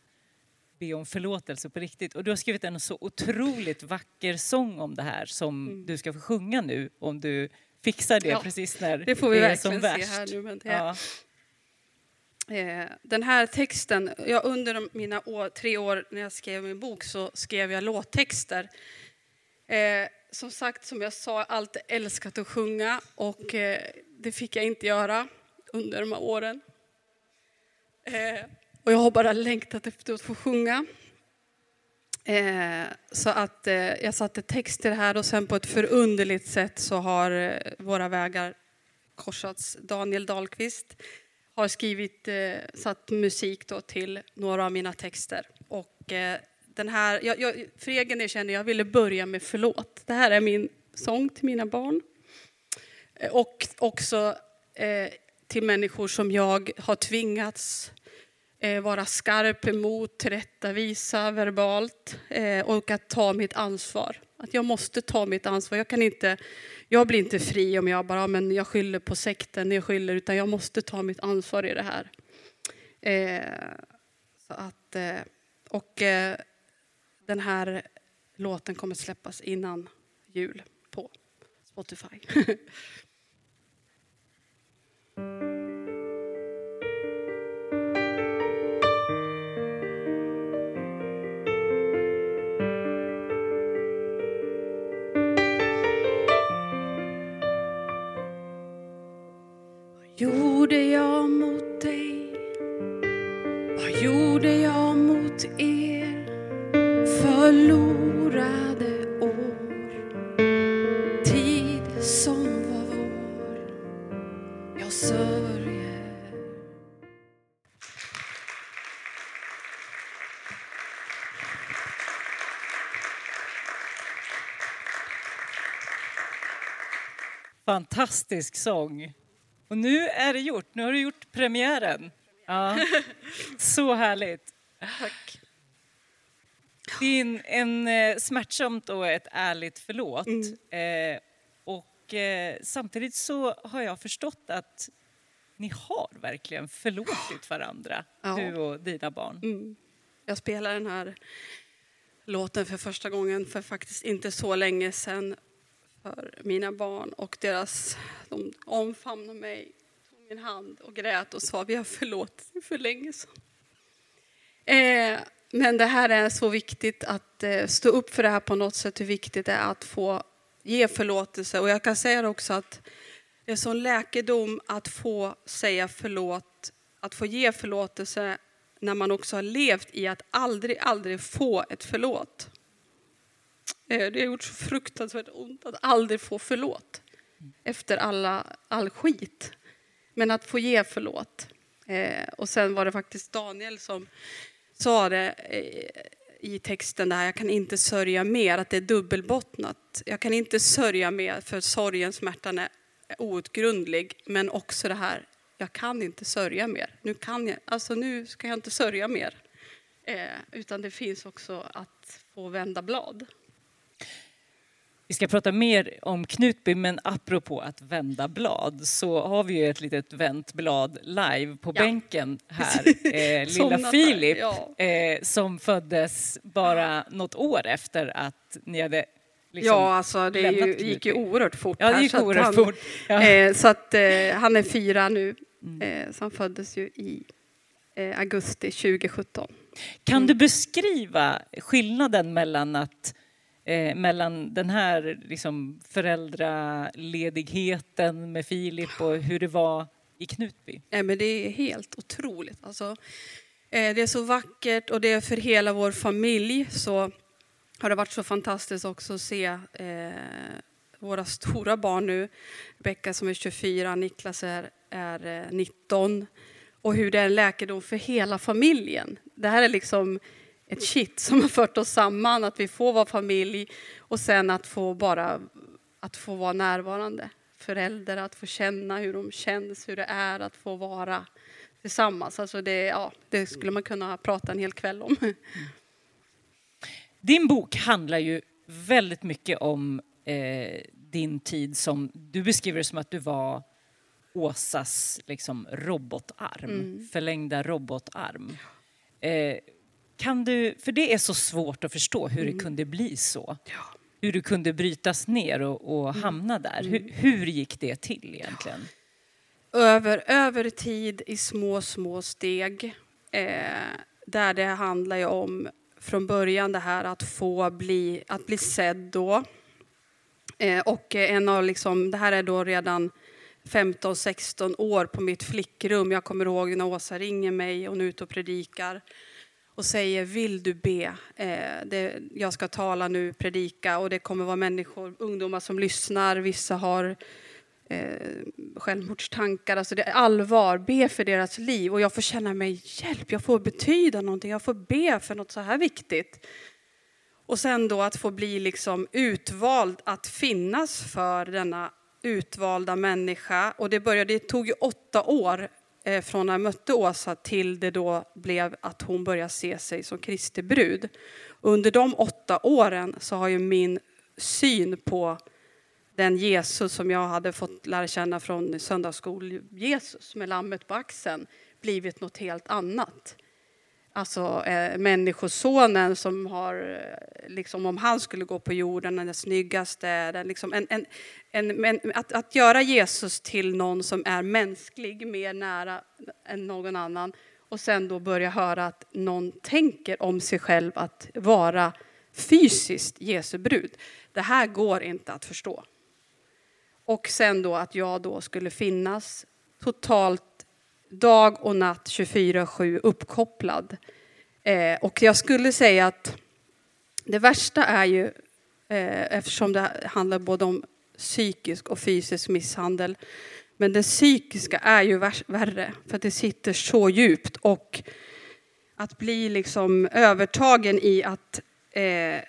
be om förlåtelse på riktigt. Och du har skrivit en så otroligt vacker sång om det här som mm. du ska få sjunga nu om du fixar det ja, precis när
det får vi
det
är som värst. Här nu, men det, ja. Eh, den här texten, ja, under mina år, tre år när jag skrev min bok så skrev jag låttexter. Som sagt, som jag sa, alltid älskat att sjunga och eh, det fick jag inte göra under de här åren. Eh, och jag har bara längtat efter att få sjunga. Eh, så att eh, jag satte text till det här och sen på ett förunderligt sätt så har eh, våra vägar korsats. Daniel Dahlqvist har skrivit, eh, satt musik då till några av mina texter. Och eh, den här, jag, jag, för egen del känner jag, jag ville börja med förlåt. Det här är min sång till mina barn. Eh, och också eh, till människor som jag har tvingats eh, vara skarp emot, tillrättavisa verbalt eh, och att ta mitt ansvar. Att jag måste ta mitt ansvar. Jag, kan inte, jag blir inte fri om jag bara men jag skyller på sekten, jag skyller, utan jag måste ta mitt ansvar i det här. Eh, så att, eh, och eh, den här låten kommer släppas innan jul på Spotify. gjorde jag mot Förlorade år, tid som var vår. Jag sörjer.
Fantastisk sång. Och nu är det gjort. Nu har du gjort premiären. Ja. Så härligt.
Tack.
Det är en, en eh, smärtsamt och ett ärligt förlåt. Mm. Eh, och eh, samtidigt så har jag förstått att ni har verkligen förlåtit varandra,
Ja.
du och dina barn.
Mm. Jag spelade den här låten för första gången för faktiskt inte så länge sedan för mina barn och deras, de omfamnade mig, tog min hand och grät och sa vi har förlåtit för länge sedan. Eh, men det här är så viktigt att eh, stå upp för det här på något sätt, hur viktigt det är att få ge förlåtelse. Och jag kan säga också att det är sån läkedom att få säga förlåt, att få ge förlåtelse när man också har levt i att aldrig, aldrig få ett förlåt. Eh, det har gjort så fruktansvärt ont att aldrig få förlåt efter alla, all skit. Men att få ge förlåt. Eh, och sen var det faktiskt Daniel som sa det eh, i texten där, jag kan inte sörja mer, att det är dubbelbottnat. Jag kan inte sörja mer för sorgen, smärtan är outgrundlig, men också det här, jag kan inte sörja mer. Nu, kan jag, alltså nu ska jag inte sörja mer. Eh, utan det finns också att få vända blad.
Vi ska prata mer om Knutby, men apropå att vända blad så har vi ju ett litet vänt blad live på
Ja.
bänken här. Eh, lilla Filip
ja.
eh, som föddes bara något år efter att ni hade liksom
ja, alltså det ju, gick ju oerhört fort.
Ja, det
här, så att han,
fort. Ja.
Eh, så att eh, han är fyra nu.
Mm.
Eh, så han föddes ju i eh, augusti 2017.
Kan
Mm.
du beskriva skillnaden mellan att eh, mellan den här liksom, föräldraledigheten med Filip och hur det var i Knutby?
Nej, men det är helt otroligt. Alltså, eh, det är så vackert och det är för hela vår familj så har det varit så fantastiskt också att se eh, våra stora barn nu. Becka som är 24, Niklas är, är eh, 19. Och hur det är en läkedom för hela familjen. Det här är liksom ett kitt som har fört oss samman, att vi får vara familj och sen att få bara att få vara närvarande. Förälder, att få känna hur de känns, hur det är att få vara tillsammans. Alltså det, ja, det skulle man kunna prata en hel kväll om.
Din bok handlar ju väldigt mycket om eh, din tid som, du beskriver det som att du var Åsas liksom, robotarm,
Mm.
förlängda robotarm. Eh, kan du, för det är så svårt att förstå hur
Mm.
det kunde bli så. Hur du kunde brytas ner och, och
Mm.
hamna där. Hur, hur gick det till egentligen?
över, över tid i små, små steg. Eh, där det handlar ju om från början det här att få bli, att bli sedd då. Eh, och en av liksom, det här är då redan 15-16 år på mitt flickrum. Jag kommer ihåg när Åsa ringer mig och hon är ute och predikar och säger vill du be? Eh, det, jag ska tala nu, predika och det kommer vara människor, ungdomar som lyssnar. Vissa har eh, självmordstankar. Alltså det är allvar. Be för deras liv. Och jag får känna mig hjälp. Jag får betyda någonting. Jag får be för något så här viktigt. Och sen då att få bli liksom utvald att finnas för denna utvalda människa. Och det, började, det tog ju åtta år Eh, från när jag mötte Åsa till det då blev att hon började se sig som Kristi brud. Under de åtta åren så har ju min syn på den Jesus som jag hade fått lära känna från söndagsskol-Jesus med lammet på axeln blivit något helt annat. Alltså eh, människosonen som har, eh, liksom om han skulle gå på jorden, den snyggaste, den liksom, en, en, en, en, att, att göra Jesus till någon som är mänsklig, mer nära än någon annan och sen då börja höra att någon tänker om sig själv att vara fysiskt Jesu brud. Det här går inte att förstå. Och sen då att jag då skulle finnas totalt dag och natt 24-7 uppkopplad. Eh, och jag skulle säga att det värsta är ju, eh, eftersom det handlar både om psykisk och fysisk misshandel, men det psykiska är ju värre, för att det sitter så djupt. Och att bli liksom övertagen i att eh,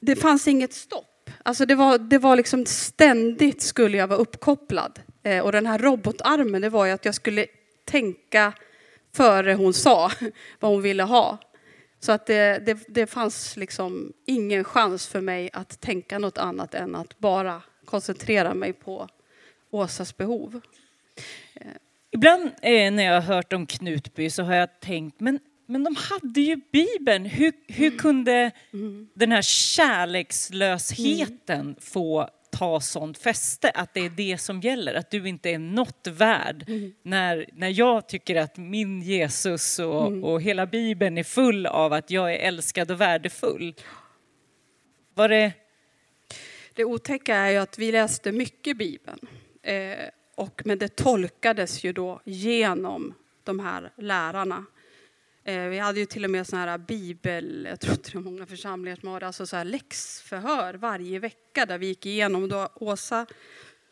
det fanns inget stopp. Alltså det var, det var liksom ständigt skulle jag vara uppkopplad. Eh, och den här robotarmen, det var ju att jag skulle tänka före hon sa vad hon ville ha. Så att det, det, det fanns liksom ingen chans för mig att tänka något annat än att bara koncentrera mig på Åsas behov.
Ibland eh, när jag har hört om Knutby så har jag tänkt, men, men de hade ju Bibeln. Hur, hur
Mm.
kunde den här kärlekslösheten
Mm.
få ta sånt fäste? Att det är det som gäller, att du inte är något värd.
Mm.
När, när jag tycker att min Jesus och,
Mm.
och hela Bibeln är full av att jag är älskad och värdefull. Var det...
Det otäcka är ju att vi läste mycket Bibeln. Eh, och, men det tolkades ju då genom de här lärarna. Eh, vi hade ju till och med såna här bibel, jag tror inte det är många församlingar som har det, alltså så här läxförhör varje vecka där vi gick igenom. Då Åsa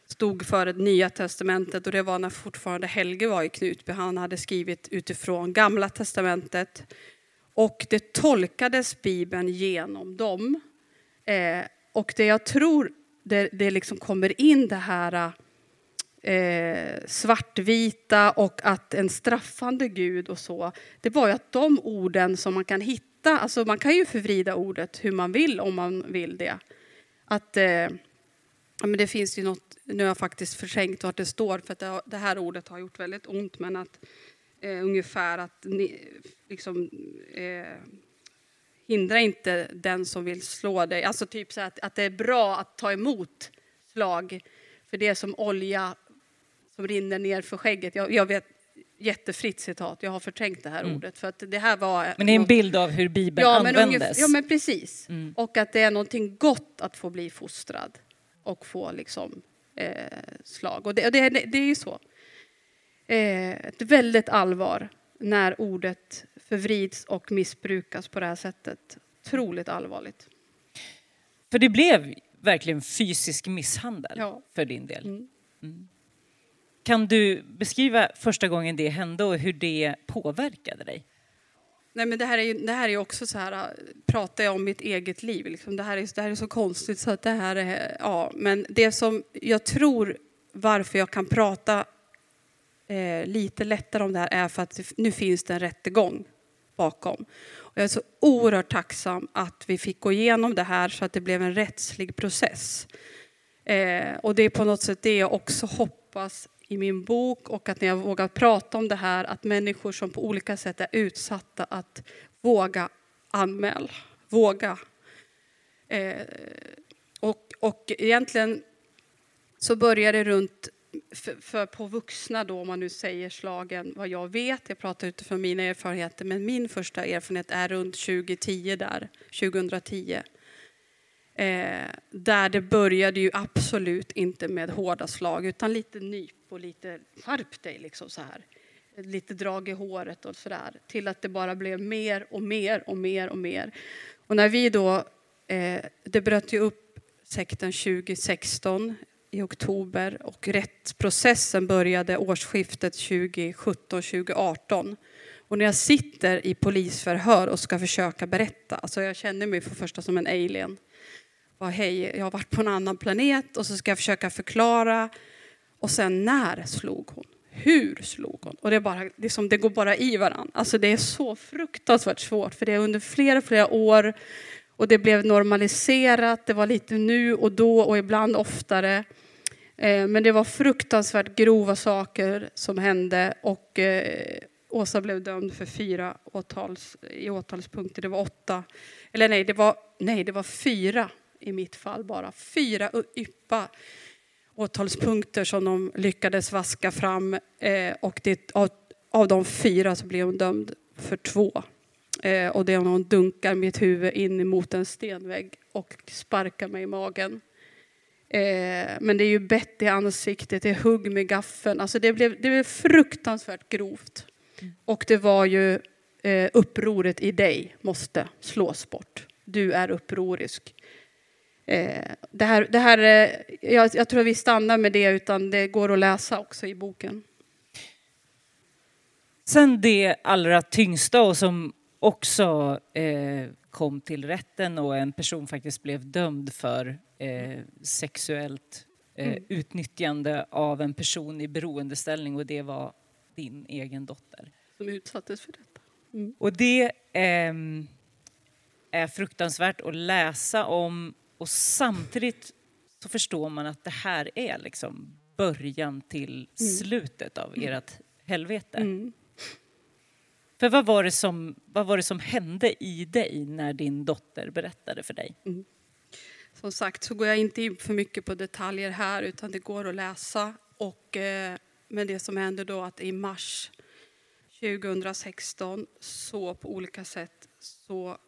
stod för det nya testamentet och det var när fortfarande Helge var i Knutby. Han hade skrivit utifrån gamla testamentet. Och det tolkades Bibeln genom dem. Eh, och det jag tror det, det liksom kommer in det här eh, svartvita och att en straffande Gud och så. Det var ju att de orden som man kan hitta, alltså man kan ju förvrida ordet hur man vill om man vill det. Att eh, ja, men det finns ju något, nu har jag faktiskt förträngt vart det står för att det, det här ordet har gjort väldigt ont men att eh, ungefär att ni, liksom eh, hindra inte den som vill slå dig. Alltså typ så att, att det är bra att ta emot slag. För det är som olja som rinner ner för skägget. Jag, jag vet, jättefritt citat, jag har förträngt det här
Mm.
ordet. För att det här var...
Men det är en bild av hur Bibeln
ja, men
användes.
ungefär- ja, men precis.
Mm.
Och att det är någonting gott att få bli fostrad och få liksom eh, slag. Och det, och det, det, det är ju så. Eh, ett väldigt allvar när ordet förvrids och missbrukas på det här sättet. Otroligt allvarligt.
För det blev verkligen fysisk misshandel
Ja.
för din del.
Mm.
Kan du beskriva första gången det hände och hur det påverkade dig?
Nej, men det här är ju det här är också så här, äh, pratar jag om mitt eget liv, liksom. det, här är, det här är så konstigt så att det här är, ja, men det som jag tror varför jag kan prata eh, lite lättare om det här är för att nu finns det en rättegång bakom. Och jag är så oerhört tacksam att vi fick gå igenom det här så att det blev en rättslig process. Eh, och det är på något sätt det jag också hoppas i min bok och att när jag vågar prata om det här att människor som på olika sätt är utsatta att våga anmäla, våga. Eh, och, och egentligen så börjar det runt, för, för på vuxna då om man nu säger slagen, vad jag vet, jag pratar utifrån mina erfarenheter, men min första erfarenhet är runt 2010 där, 2010. Eh, där det började ju absolut inte med hårda slag utan lite nyp och lite skärp dig liksom så här. Lite drag i håret och sådär. Till att det bara blev mer och mer och mer och mer. Och när vi då, eh, det bröt ju upp sekten 2016 i oktober och rättsprocessen började årsskiftet 2017-2018. Och när jag sitter i polisförhör och ska försöka berätta, alltså jag känner mig för det första som en alien. Bara, hej, jag har varit på en annan planet och så ska jag försöka förklara. Och sen när slog hon? Hur slog hon? Och det, är bara, det, är som, det går bara i varandra. Alltså det är så fruktansvärt svårt för det är under flera, flera år och det blev normaliserat. Det var lite nu och då och ibland oftare. Eh, men det var fruktansvärt grova saker som hände och eh, Åsa blev dömd för fyra åtals, i åtalspunkter. Det var åtta, eller nej, det var, nej, det var fyra i mitt fall bara. Fyra yppa åtalspunkter som de lyckades vaska fram eh, och det, av, av de fyra så blev hon dömd för två. Eh, och det är när hon dunkar mitt huvud in mot en stenvägg och sparkar mig i magen. Eh, men det är ju bett i ansiktet, det är hugg med gaffeln. Alltså det blev, det blev fruktansvärt grovt. Och det var ju eh, upproret i dig måste slås bort. Du är upprorisk. Eh, det här, det här, eh, jag, jag tror vi stannar med det, utan det går att läsa också i boken.
Sen det allra tyngsta och som också eh, kom till rätten och en person faktiskt blev dömd för eh, sexuellt eh,
Mm.
utnyttjande av en person i beroendeställning och det var din egen dotter.
Som utsattes för detta.
Och det ehm, är fruktansvärt att läsa om och samtidigt så förstår man att det här är liksom början till slutet av ert helvete.
Mm.
För vad var, det som, vad var det som hände i dig när din dotter berättade för dig?
Som sagt så går jag inte in för mycket på detaljer här utan det går att läsa. Och, eh, men det som hände då att i mars 2016 så på olika sätt så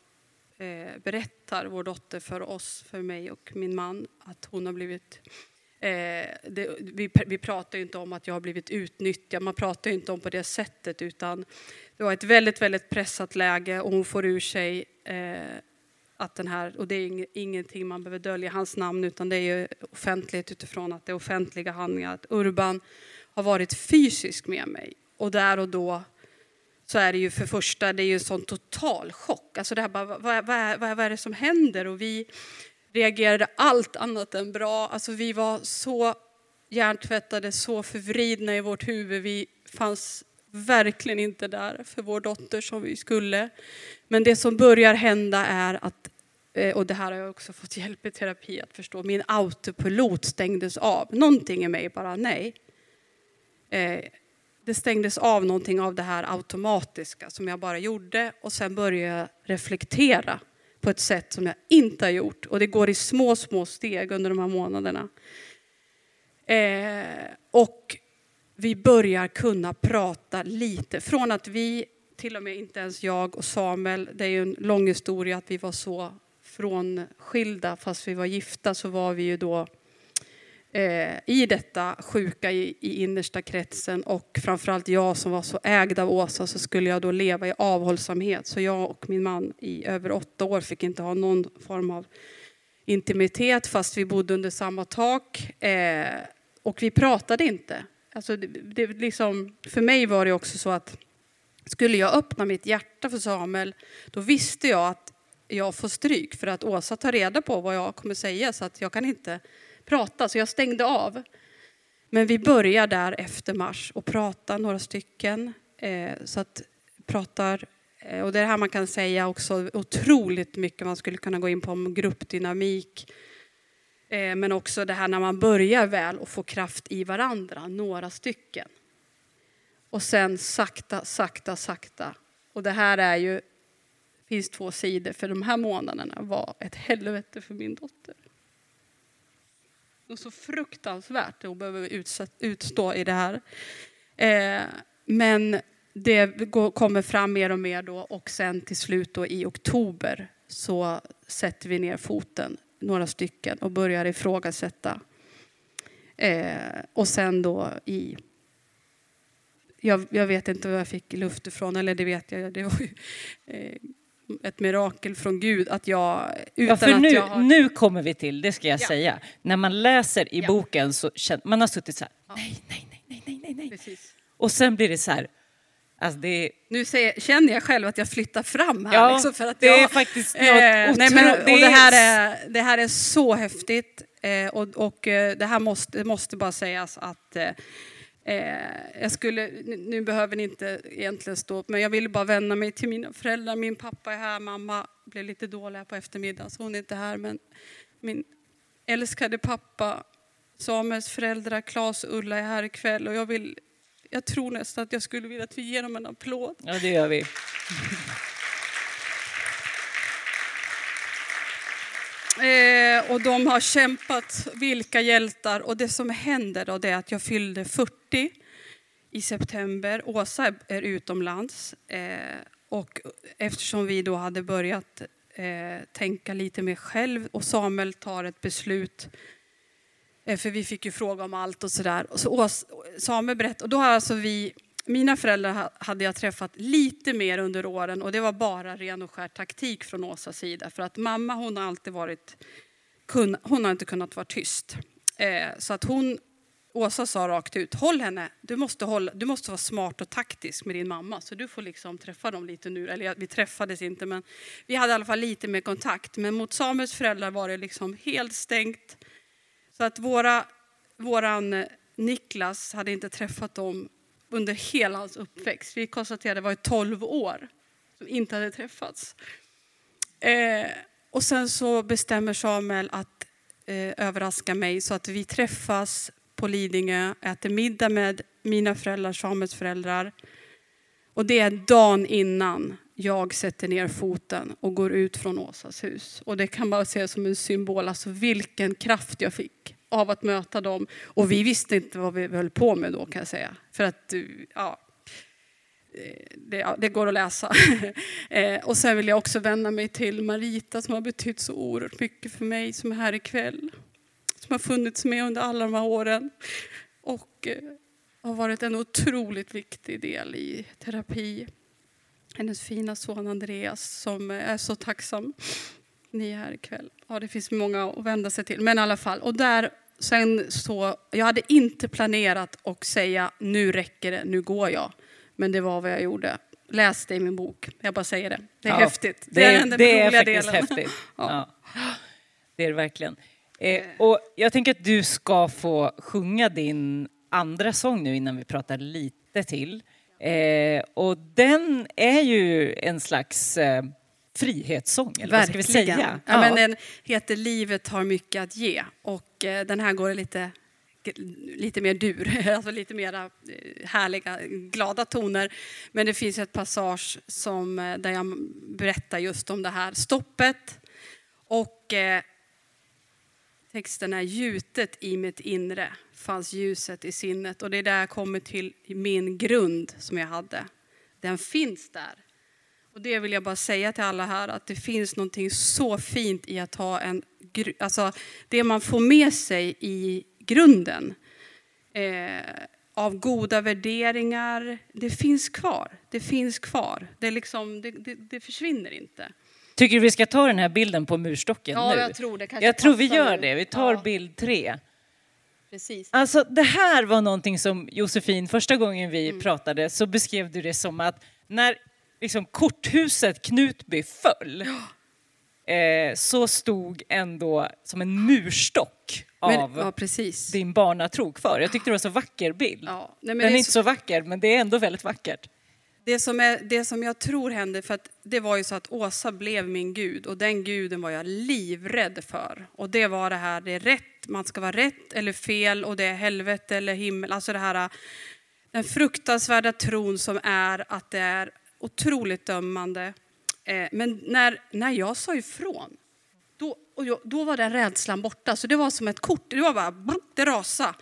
eh, berättar vår dotter för oss, för mig och min man att hon har blivit Eh, det, vi, vi pratar ju inte om att jag har blivit utnyttjad, man pratar ju inte om på det sättet utan det var ett väldigt, väldigt pressat läge och hon får ur sig eh, att den här, och det är ingenting man behöver dölja hans namn utan det är ju offentligt utifrån att det är offentliga handlingar, att Urban har varit fysisk med mig. Och där och då så är det ju för första, det är ju en sån total chock. Alltså det här bara, vad, vad, vad, vad är det som händer? Och vi reagerade allt annat än bra. Alltså vi var så hjärntvättade, så förvridna i vårt huvud. Vi fanns verkligen inte där för vår dotter som vi skulle. Men det som börjar hända är att, eh, och det här har jag också fått hjälp i terapi att förstå, min autopilot stängdes av. Någonting i mig bara, nej. Eh, det stängdes av någonting av det här automatiska som jag bara gjorde och sen började jag reflektera på ett sätt som jag inte har gjort. Och det går i små, små steg under de här månaderna. Eh, och vi börjar kunna prata lite. Från att vi, till och med inte ens jag och Samuel, det är ju en lång historia att vi var så frånskilda fast vi var gifta så var vi ju då eh, Eh, i detta sjuka i, i innersta kretsen och framförallt jag som var så ägd av Åsa så skulle jag då leva i avhållsamhet. Så jag och min man i över åtta år fick inte ha någon form av intimitet fast vi bodde under samma tak. Eh, och vi pratade inte. Alltså det, det, liksom, för mig var det också så att skulle jag öppna mitt hjärta för Samuel då visste jag att jag får stryk för att Åsa tar reda på vad jag kommer säga så att jag kan inte prata, så jag stängde av. Men vi börjar där efter mars och pratar några stycken. Eh, så att pratar, eh, och det är här man kan säga också otroligt mycket man skulle kunna gå in på om gruppdynamik. Eh, men också det här när man börjar väl och får kraft i varandra, några stycken. Och sen sakta, sakta, sakta. Och det här är ju, finns två sidor, för de här månaderna var ett helvete för min dotter och så fruktansvärt hon behöver utstå i det här. Eh, men det kommer fram mer och mer då och sen till slut då i oktober så sätter vi ner foten, några stycken, och börjar ifrågasätta. Eh, och sen då i... Jag, jag, vet inte var jag fick luft ifrån, eller det vet jag. Det var ju, eh, ett mirakel från Gud att jag...
Utan ja, för nu, jag har... nu kommer vi till, det ska jag ja. säga. När man läser i ja. boken så känner man har suttit så här, ja. nej, nej, nej, nej, nej, nej. Precis. Och sen blir det så här, alltså det...
Nu säger, känner jag själv att jag flyttar fram här.
Ja,
liksom för att
det
jag,
är faktiskt eh, nej, men,
och det, här är, det här är så häftigt. Eh, och, och eh, det här måste, det måste bara sägas att eh, Eh, jag skulle, nu behöver ni inte egentligen stå upp, men jag ville bara vända mig till mina föräldrar. Min pappa är här, mamma blev lite dålig här på eftermiddagen så hon är inte här. Men min älskade pappa, Samuels föräldrar, Klas och Ulla är här ikväll och jag vill, jag tror nästan att jag skulle vilja att vi ger dem en applåd.
Ja, det gör vi.
Eh, och de har kämpat, vilka hjältar. Och det som händer då det är att jag fyllde 40 i september. Åsa är utomlands. Eh, och eftersom vi då hade börjat eh, tänka lite mer själv och Samuel tar ett beslut eh, för vi fick ju fråga om allt och sådär. Så Samuel berättade, och då har alltså vi mina föräldrar hade jag träffat lite mer under åren och det var bara ren och skär taktik från Åsas sida. För att mamma hon har alltid varit, hon har inte kunnat vara tyst. Eh, så att hon, Åsa sa rakt ut, håll henne, du måste, hålla, du måste vara smart och taktisk med din mamma. Så du får liksom träffa dem lite nu. Eller vi träffades inte men vi hade i alla fall lite mer kontakt. Men mot Samuels föräldrar var det liksom helt stängt. Så att våra, våran eh, Niklas hade inte träffat dem under hela hans uppväxt. Vi konstaterade att det var 12 år som inte hade träffats. Eh, och sen så bestämmer Samuel att eh, överraska mig så att vi träffas på Lidingö, äter middag med mina föräldrar, Samuels föräldrar. Och det är dagen innan jag sätter ner foten och går ut från Åsas hus. Och det kan man se som en symbol, alltså vilken kraft jag fick av att möta dem. Och vi visste inte vad vi höll på med då kan jag säga. För att, eh, ja, eh, det, det, går att läsa. Eh, och sen vill jag också vända mig till Marita som har betytt så oerhört mycket för mig som är här ikväll. Som har funnits med under alla de här åren. Och har varit en otroligt viktig del i terapi. Hennes fina son Andreas som är så tacksam. Ni är här ikväll. Ja, det finns många att vända sig till. Men i alla fall. Och där, sen så, jag hade inte planerat att säga nu räcker det, nu går jag. Men det var vad jag gjorde. Läs det i min bok. Jag bara säger det. Det är ja, häftigt.
Det, är, det, det är faktiskt delen. häftigt. ja. Ja. Det är det verkligen. Eh, och jag tänker att du ska få sjunga din andra sång nu innan vi pratar lite till. Eh, och den är ju en slags eh, frihetssång, eller Verkligen. vad ska vi säga?
Ja, ja. Men den heter Livet har mycket att ge och eh, Eh, den här går lite lite mer dur, alltså lite mer eh, härliga, glada toner. Men det finns ett passage som, eh, där jag berättar just om det här stoppet. Och eh, texten är gjutet i mitt inre fanns ljuset i sinnet. Och det är där jag kommer till min grund som jag hade. Den finns där. Och det vill jag bara säga till alla här att det finns någonting så fint i att ha en, alltså det man får med sig i grunden eh, av goda värderingar, det finns kvar. Det finns kvar. Det, liksom, det, det, det, försvinner inte.
Tycker du vi ska ta den här bilden på murstocken
ja,
nu?
jag tror det.
jag tror vi gör det. Vi tar ja. bild tre.
Precis.
Alltså, det här var någonting som Josefin, första gången vi mm. pratade så beskrev du det som att när liksom, korthuset Knutby föll eh, så stod ändå som en murstock av
men, ja,
din barnatro kvar. Jag tyckte det var så vacker bild. Ja, nej, Den är, är inte så vacker, men det är ändå väldigt vackert.
Det som, är, det som jag tror hände, för att det var ju så att Åsa blev min gud och den guden var jag livrädd för. Och det var det här, det är rätt, man ska vara rätt eller fel och det är helvete eller himmel. Alltså det här, den fruktansvärda tron som är att det är otroligt dömande. Eh, men när, när jag sa ifrån, då, och jag, då var den rädslan borta. Så det var som ett kort, det var bara, det rasade.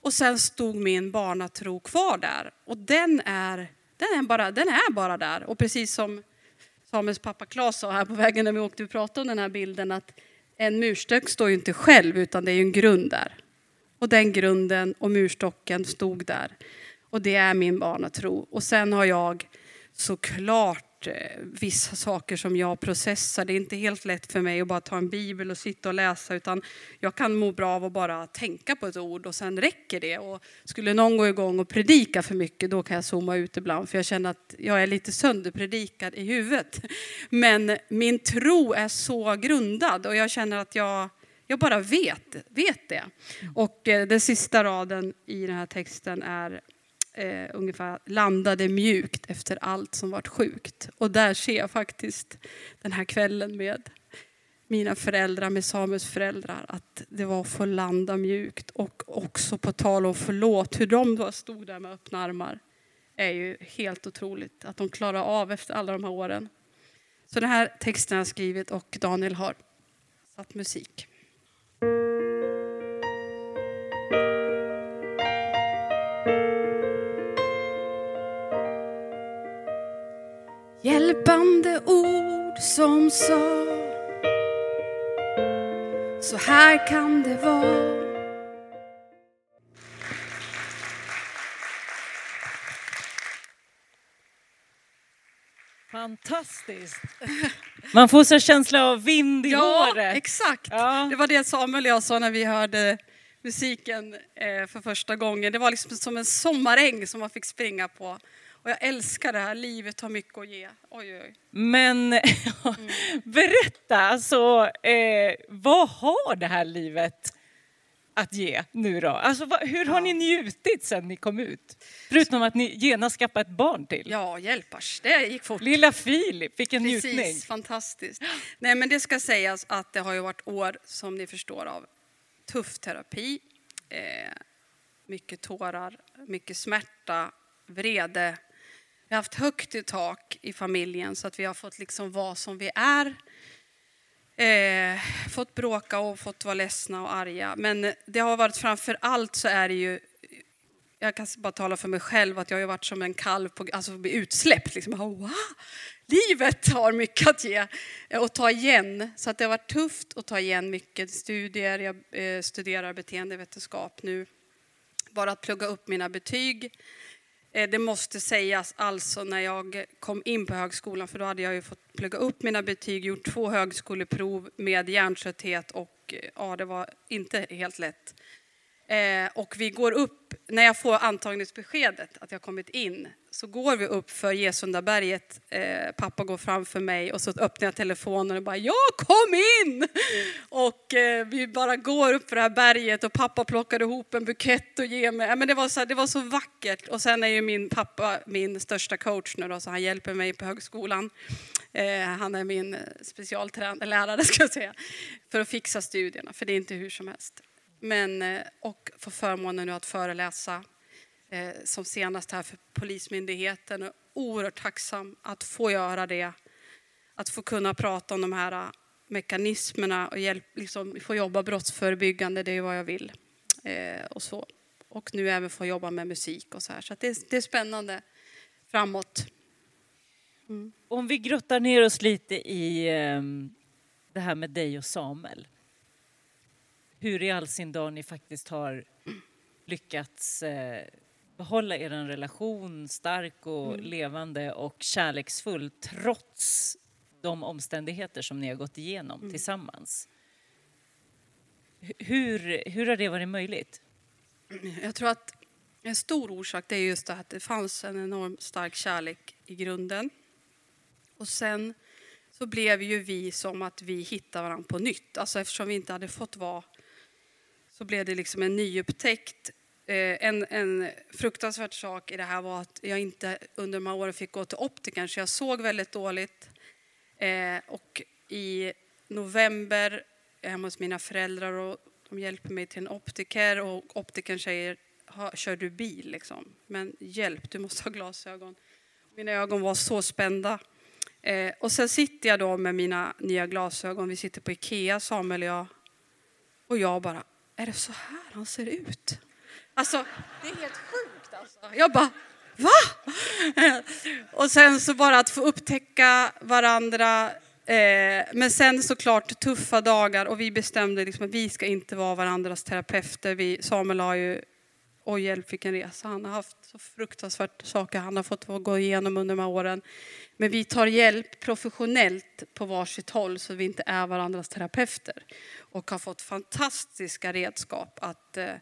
Och sen stod min barnatro kvar där. Och den är, den är, bara, den är bara där. Och precis som Samuels pappa Claes sa här på vägen när vi åkte och pratade om den här bilden, att en murstock står ju inte själv, utan det är ju en grund där. Och den grunden och murstocken stod där. Och det är min barnatro. Och sen har jag såklart eh, vissa saker som jag processar. Det är inte helt lätt för mig att bara ta en bibel och sitta och läsa utan jag kan må bra av att bara tänka på ett ord och sen räcker det. Och skulle någon gå igång och predika för mycket då kan jag zooma ut ibland för jag känner att jag är lite sönderpredikad i huvudet. Men min tro är så grundad och jag känner att jag jag bara vet, vet det. Och eh, den sista raden i den här texten är eh, ungefär landade mjukt efter allt som varit sjukt. Och där ser jag faktiskt den här kvällen med mina föräldrar, med Samuels föräldrar, att det var att få landa mjukt. Och också på tal om förlåt, hur de då stod där med öppna armar är ju helt otroligt att de klarar av efter alla de här åren. Så den här texten har jag skrivit och Daniel har satt musik. Hjälpande ord som sa Så här kan det vara
Fantastiskt! Man får så känsla av vind i ja, håret.
Exakt! Ja. Det var det Samuel och jag sa när vi hörde musiken eh, för första gången. Det var liksom som en sommaräng som man fick springa på. Och jag älskar det här, livet har mycket att ge. Oj, oj.
Men mm. berätta, alltså, eh, vad har det här livet att ge nu då? Alltså, vad, hur har ja. ni njutit sen ni kom ut? Förutom att ni genast skaffade ett barn till.
Ja, hjälpars. Det gick fort.
Lilla Filip, vilken
Precis,
njutning.
fantastiskt. Nej, men det ska sägas att det har ju varit år, som ni förstår av tuff terapi. Eh, mycket tårar, mycket smärta, vrede. Vi har haft högt i tak i familjen så att vi har fått liksom vara som vi är. Eh, fått bråka och fått vara ledsna och arga. Men det har varit framför allt så är det ju jag kan bara tala för mig själv att jag har varit som en kalv på, alltså bli utsläppt. Liksom. Wow, livet har mycket att ge och ta igen. Så att det har varit tufft att ta igen mycket studier. Jag eh, studerar beteendevetenskap nu. Bara att plugga upp mina betyg. Eh, det måste sägas alltså när jag kom in på högskolan, för då hade jag ju fått plugga upp mina betyg, gjort två högskoleprov med hjärntrötthet och eh, ja, det var inte helt lätt. Eh, och vi går upp, när jag får antagningsbeskedet att jag kommit in, så går vi upp för Gesundaberget. Eh, pappa går framför mig och så öppnar jag telefonen och bara “Jag kom in!” Och eh, vi bara går upp för det här berget och pappa plockar ihop en bukett och ger mig. men det, var så, det var så vackert. Och sen är ju min pappa min största coach nu då, så han hjälper mig på högskolan. Eh, han är min speciallärare, ska jag säga, för att fixa studierna, för det är inte hur som helst. Men, eh, och får förmånen nu att föreläsa eh, som senast här för Polismyndigheten. Och oerhört tacksam att få göra det. Att få kunna prata om de här eh, mekanismerna och hjälp, liksom, få jobba brottsförebyggande, det är vad jag vill. Eh, och, så. och nu även få jobba med musik och så här. Så det, det, är spännande framåt.
Mm. Om vi grottar ner oss lite i eh, det här med dig och Samuel hur i all sin dag ni faktiskt har lyckats eh, behålla er relation stark och mm. levande och kärleksfull trots de omständigheter som ni har gått igenom mm. tillsammans. Hur, hur har det varit möjligt?
Jag tror att en stor orsak är just det att det fanns en enormt stark kärlek i grunden. Och sen så blev ju vi som att vi hittade varandra på nytt. Alltså eftersom vi inte hade fått vara så blev det liksom en nyupptäckt. Eh, en, en fruktansvärd sak i det här var att jag inte under de här åren fick gå till optikern så jag såg väldigt dåligt. Eh, och i november hemma hos mina föräldrar och de hjälper mig till en optiker och optikern säger kör du bil liksom? Men hjälp, du måste ha glasögon. Mina ögon var så spända. Eh, och sen sitter jag då med mina nya glasögon. Vi sitter på Ikea, Samuel och jag. Och jag bara, är det så här han ser ut? Alltså, det är helt sjukt alltså. Jag bara, va? Och sen så bara att få upptäcka varandra. Eh, men sen såklart tuffa dagar och vi bestämde liksom att vi ska inte vara varandras terapeuter. Vi, Samuel har ju, oj hjälp vilken resa, han har haft så fruktansvärt saker han har fått gå igenom under de här åren. Men vi tar hjälp professionellt på varsitt håll så vi inte är varandras terapeuter. Och har fått fantastiska redskap att eh,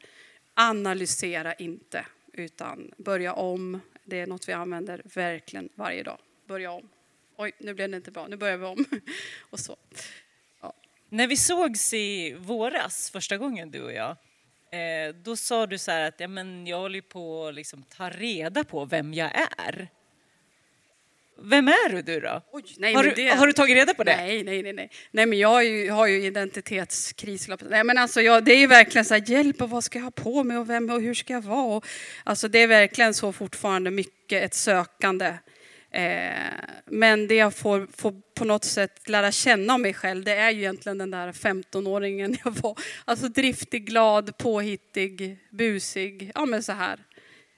analysera inte, utan börja om. Det är något vi använder verkligen varje dag. Börja om. Oj, nu blev det inte bra. Nu börjar vi om. och så.
Ja. När vi sågs i våras första gången, du och jag, eh, då sa du så här att ja, men jag håller på att liksom ta reda på vem jag är. Vem är du då? Oj, nej, har, du, det... har, du, tagit reda på det?
Nej, nej, nej. Nej, nej men jag har ju, har ju identitetskris. Nej, men alltså, jag, det är verkligen så här, hjälp och vad ska jag ha på mig och vem och hur ska jag vara? Och, alltså, det är verkligen så fortfarande mycket ett sökande. Eh, men det jag får, får på något sätt lära känna om mig själv, det är ju egentligen den där 15-åringen jag var. Alltså driftig, glad, påhittig, busig, ja men så här.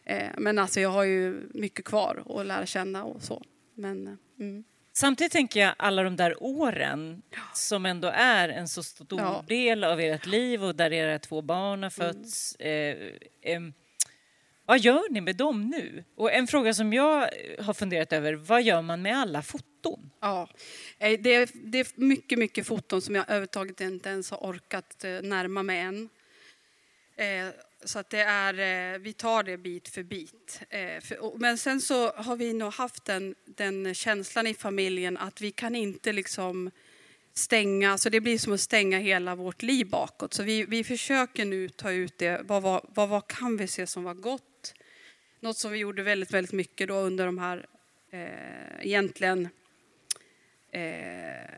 Eh, men alltså jag har ju mycket kvar att lära känna och så. Men, eh,
mm. Samtidigt tänker jag alla de där åren som ändå är en så stor ja. del av ert liv och där era två barn har fötts. Mm. Eh, eh, vad gör ni med dem nu? Och en fråga som jag har funderat över, vad gör man med alla foton?
Ja, eh, det är, det är mycket, mycket foton som jag överhuvudtaget inte ens har orkat eh, närma mig än. Eh, så att det är, eh, vi tar det bit för bit. Eh, men sen så har vi nog haft den, den känslan i familjen att vi kan inte liksom stänga, så det blir som att stänga hela vårt liv bakåt. Så vi, vi försöker nu ta ut det, vad, vad, vad, vad kan vi se som var gott? Något som vi gjorde väldigt, väldigt mycket då under de här, eh, egentligen, eh,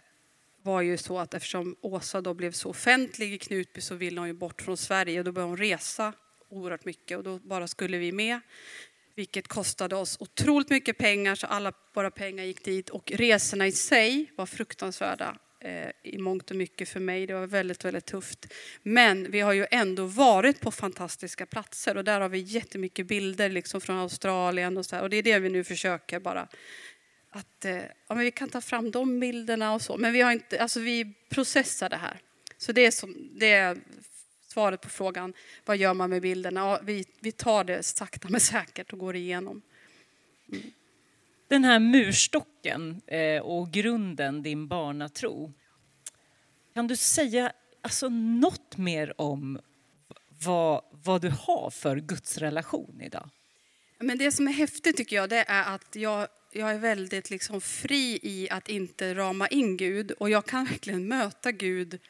var ju så att eftersom Åsa då blev så offentlig i Knutby så ville hon ju bort från Sverige och då började hon resa oerhört mycket och då bara skulle vi med. Vilket kostade oss otroligt mycket pengar så alla våra pengar gick dit och resorna i sig var fruktansvärda eh, i mångt och mycket för mig. Det var väldigt, väldigt tufft. Men vi har ju ändå varit på fantastiska platser och där har vi jättemycket bilder liksom från Australien och så här. Och det är det vi nu försöker bara att eh, ja, men vi kan ta fram de bilderna och så. Men vi har inte, alltså vi processar det här. Så det är, som, det är svaret på frågan, vad gör man med bilderna? Ja, vi, vi tar det sakta men säkert och går igenom.
Mm. Den här murstocken eh, och grunden, din barnatro. Kan du säga alltså, något mer om vad, vad du har för gudsrelation idag?
Men det som är häftigt tycker jag, det är att jag, jag är väldigt liksom fri i att inte rama in Gud och jag kan verkligen möta Gud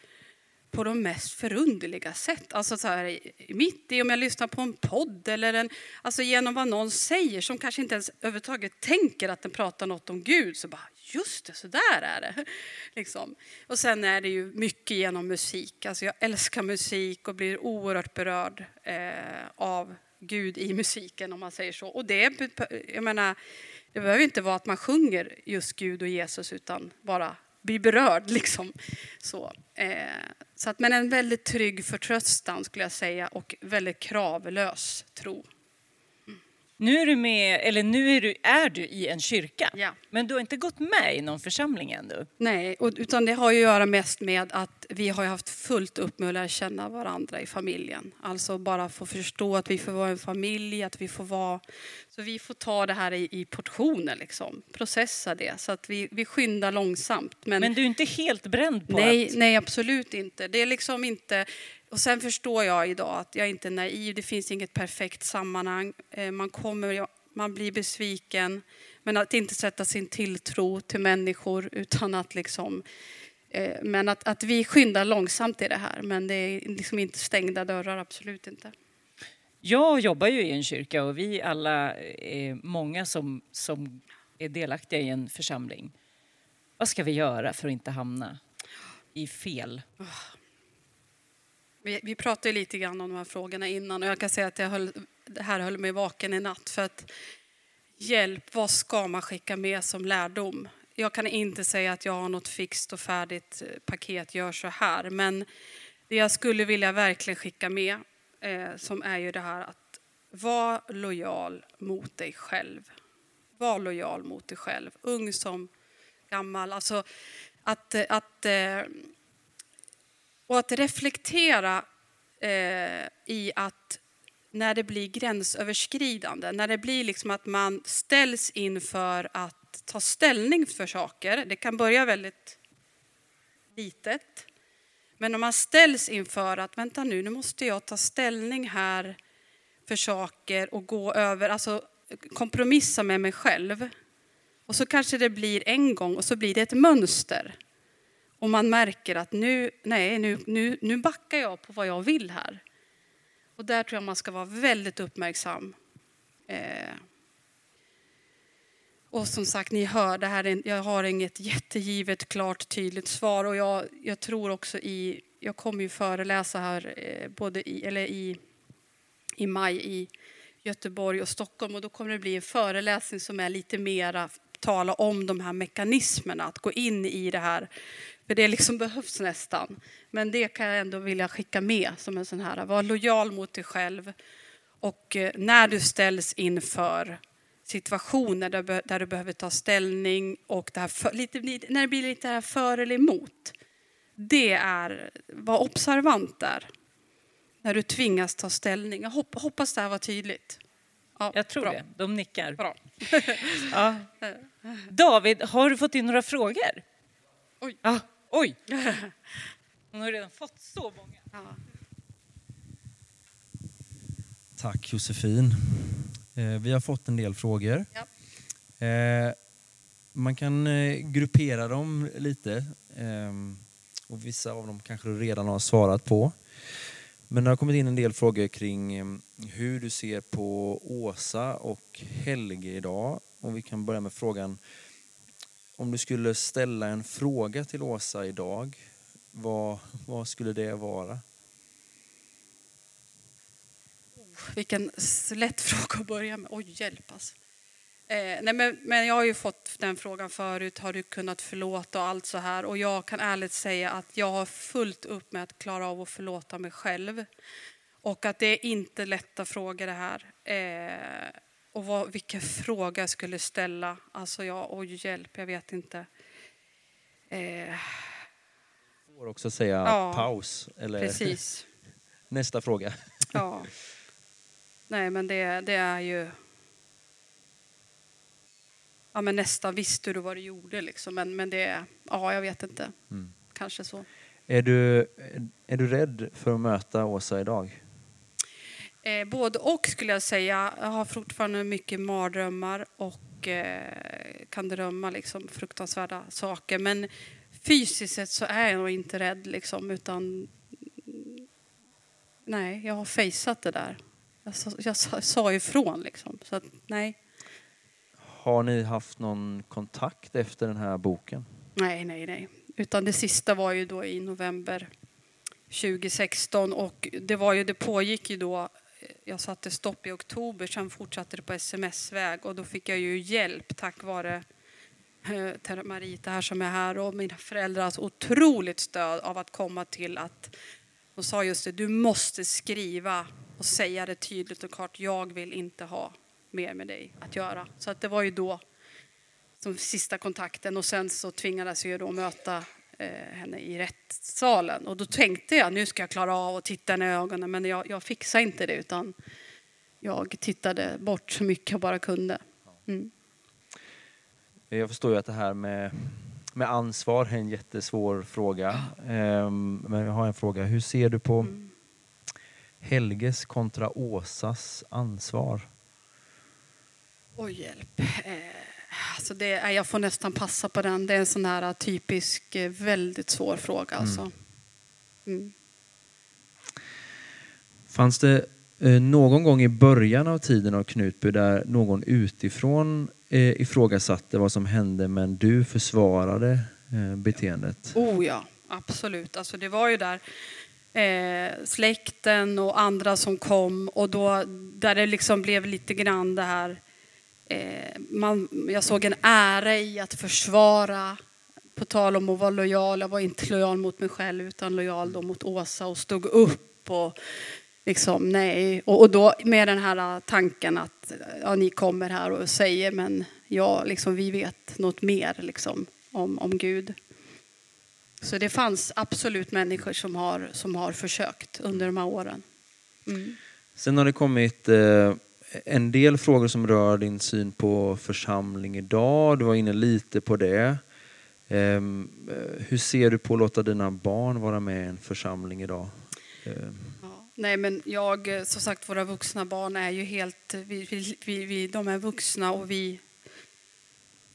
på de mest förunderliga sätt. Alltså så här, mitt i om jag lyssnar på en podd eller en, alltså genom vad någon säger som kanske inte ens överhuvudtaget tänker att den pratar något om Gud så bara just det, så där är det. Liksom. Och sen är det ju mycket genom musik. Alltså jag älskar musik och blir oerhört berörd eh, av Gud i musiken om man säger så. Och det, jag menar, det behöver inte vara att man sjunger just Gud och Jesus utan bara blir berörd. Liksom. Så, eh, så att, men en väldigt trygg förtröstan skulle jag säga och väldigt kravlös tro.
Nu är du med, eller nu är du, är du i en kyrka,
ja.
men du har inte gått med i någon församling ännu?
Nej, och, utan det har ju att göra mest med att vi har haft fullt upp med att lära känna varandra i familjen. Alltså bara få förstå att vi får vara en familj, att vi får vara... Så vi får ta det här i, i portioner, liksom. processa det. Så att vi, vi skyndar långsamt.
Men, men du är inte helt bränd på
nej,
att...
Nej, absolut inte. Det är liksom inte... Och sen förstår jag idag att jag inte är naiv. Det finns inget perfekt sammanhang. Eh, man, kommer, man blir besviken. Men att inte sätta sin tilltro till människor utan att liksom... Eh, men att, att vi skyndar långsamt i det här. Men det är liksom inte stängda dörrar, absolut inte.
Jag jobbar ju i en kyrka och vi alla är många som, som är delaktiga i en församling. Vad ska vi göra för att inte hamna i fel?
Vi, vi pratade lite grann om de här frågorna innan och jag kan säga att jag höll, det här höll mig vaken i natt för att hjälp, vad ska man skicka med som lärdom? Jag kan inte säga att jag har något fixt och färdigt eh, paket, gör så här, men det jag skulle vilja verkligen skicka med eh, som är ju det här att var lojal mot dig själv. Var lojal mot dig själv, ung som gammal. Alltså att, eh, att eh, och att reflektera eh, i att när det blir gränsöverskridande, när det blir liksom att man ställs inför att ta ställning för saker. Det kan börja väldigt litet. Men om man ställs inför att vänta nu, nu måste jag ta ställning här för saker och gå över, alltså kompromissa med mig själv. Och så kanske det blir en gång och så blir det ett mönster. Och man märker att nu, nej, nu, nu, nu backar jag på vad jag vill här. Och där tror jag man ska vara väldigt uppmärksam. Eh. Och som sagt, ni hör, det här jag har inget jättegivet, klart, tydligt svar. Och jag, jag tror också i, jag kommer ju föreläsa här eh, både i, eller i, i maj i Göteborg och Stockholm. Och då kommer det bli en föreläsning som är lite mera tala om de här mekanismerna, att gå in i det här för det liksom behövs nästan. Men det kan jag ändå vilja skicka med som en sån här, var lojal mot dig själv. Och eh, när du ställs inför situationer där, där du behöver ta ställning och det här för, lite, när det blir lite här för eller emot. Det är, var observant där. När du tvingas ta ställning. Jag hoppas det här var tydligt.
Ja, jag tror bra. det. De nickar.
Bra.
ja. David, har du fått in några frågor?
Oj.
Ja. Oj! Hon har redan fått så många. Ja.
Tack Josefin. Eh, vi har fått en del frågor. Ja. Eh, man kan eh, gruppera dem lite. Och vissa av dem kanske du redan har svarat på. Men det har kommit in en del frågor kring hur du ser på Åsa och Helge idag. Och vi kan börja med frågan om du skulle ställa en fråga till Åsa idag, vad, vad skulle det vara?
Vilken lätt fråga att börja med. Oj, hjälp alltså. Eh, nej men, men jag har ju fått den frågan förut. Har du kunnat förlåta och allt så här? Och jag kan ärligt säga att jag har fullt upp med att klara av att förlåta mig själv. Och att det är inte lätta frågor det här. Eh, och vad, vilken fråga jag skulle ställa. Alltså jag, oj hjälp, jag vet inte. Eh,
Får också säga
Ja,
paus, eller
precis.
nästa fråga.
Ja. Nej, men det, det är ju... Ja, men nästan visste du vad du gjorde liksom. Men, men det... Ja, jag vet inte.
Mm.
Kanske så.
Är du, är du rädd för att möta Åsa idag?
Eh, både och skulle jag säga. Jag har fortfarande mycket mardrömmar och eh, kan drömma liksom fruktansvärda saker. Men fysiskt sett så är jag nog inte rädd liksom, utan nej, jag har fejsat det där. Jag sa, jag sa, sa ifrån liksom. Så att, nej,
Har ni haft någon kontakt efter den här boken?
nej, nej, nej. Utan det sista var ju då i november 2016 och det var ju, det pågick ju då jag satte stopp i oktober, sen fortsatte det på sms-väg och då fick jag ju hjälp tack vare eh, Marita här som är här och mina föräldrars otroligt stöd av att komma till att de sa just det, du måste skriva och säga det tydligt och klart, jag vill inte ha mer med dig att göra. Så att det var ju då som sista kontakten och sen så tvingades jag ju då möta henne i rättssalen. Och då tänkte jag, nu ska jag klara av att titta henne i ögonen, men jag, jag fixade inte det utan jag tittade bort så mycket jag bara kunde. Mm.
Jag förstår ju att det här med, med ansvar är en jättesvår fråga. Ehm, Men jag har en fråga. Hur ser du på
Mm.
Helges kontra Åsas ansvar?
Oj, hjälp. Alltså det, jag får nästan passa på den. Det är en sån här typisk, eh, väldigt svår fråga. Alltså. Mm.
Fanns det eh, någon gång i början av tiden av Knutby där någon utifrån eh, ifrågasatte vad som hände men du försvarade beteendet?
Oh ja, absolut. Alltså det var ju där eh, släkten och andra som kom och då där det liksom blev lite grann det här eh, man, jag såg en ära i att försvara på tal om att vara lojal. Jag var inte lojal mot mig själv utan lojal då mot Åsa och stod upp och liksom nej. Och, och då med den här tanken att ja, ni kommer här och säger men ja, liksom, vi vet något mer liksom, om, om Gud. Så det fanns absolut människor som har, som har försökt under de här åren. Mm.
Sen har det kommit eh, en del frågor som rör din syn på församling idag. Du var inne lite på det. Ehm, eh, hur ser du på att låta dina barn vara med i en församling idag? Ehm.
Nej, men jag, eh, som sagt, våra vuxna barn är ju helt... Eh, vi, vi, vi, de är vuxna och vi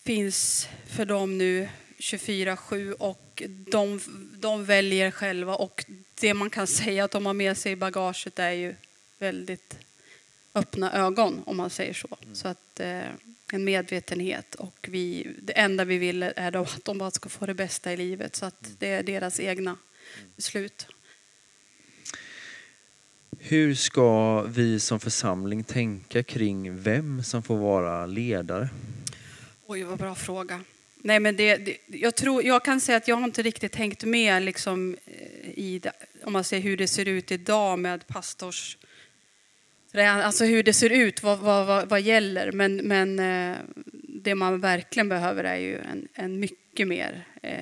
finns för dem nu 24-7 och de, de väljer själva. Och det man kan säga att de har med sig i bagaget är ju väldigt öppna ögon, om man säger så. Så att eh, en medvetenhet och vi, det enda vi vill är då att de bara ska få det bästa i livet. Så att det är deras egna beslut.
Hur ska vi som församling tänka kring vem som får vara ledare?
Oj, vad bra fråga. Nej, men det, det, jag, tror, jag kan säga att jag har inte riktigt hängt med liksom, eh, i det, om man ser hur det ser ut idag med pastors... Alltså hur det ser ut, vad, vad, vad, vad gäller. Men, men eh, det man verkligen behöver är ju en, en mycket mer... Eh,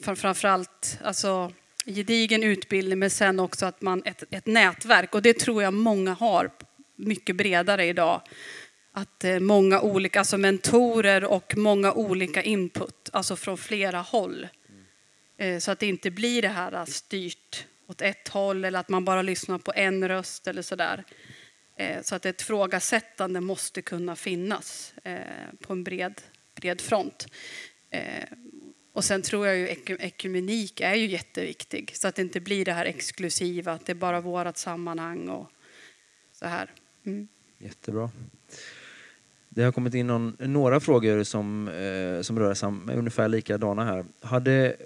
framförallt alltså, gedigen utbildning, men sen också att man ett, ett nätverk. Och det tror jag många har mycket bredare idag att eh, många olika, alltså mentorer och många olika input, alltså från flera håll. Eh, Så att det inte blir det här eh, styrt åt ett håll eller att man bara lyssnar på en röst eller sådär. Eh, så att ett frågasättande måste kunna finnas eh, på en bred, bred front. Eh, och sen tror jag ju ekumenik är ju jätteviktig så att det inte blir det här exklusiva, att det är bara vårt sammanhang och så här. Mm.
Jättebra. Det har kommit in någon, några frågor som, eh, som rör sig ungefär likadana här. Hade,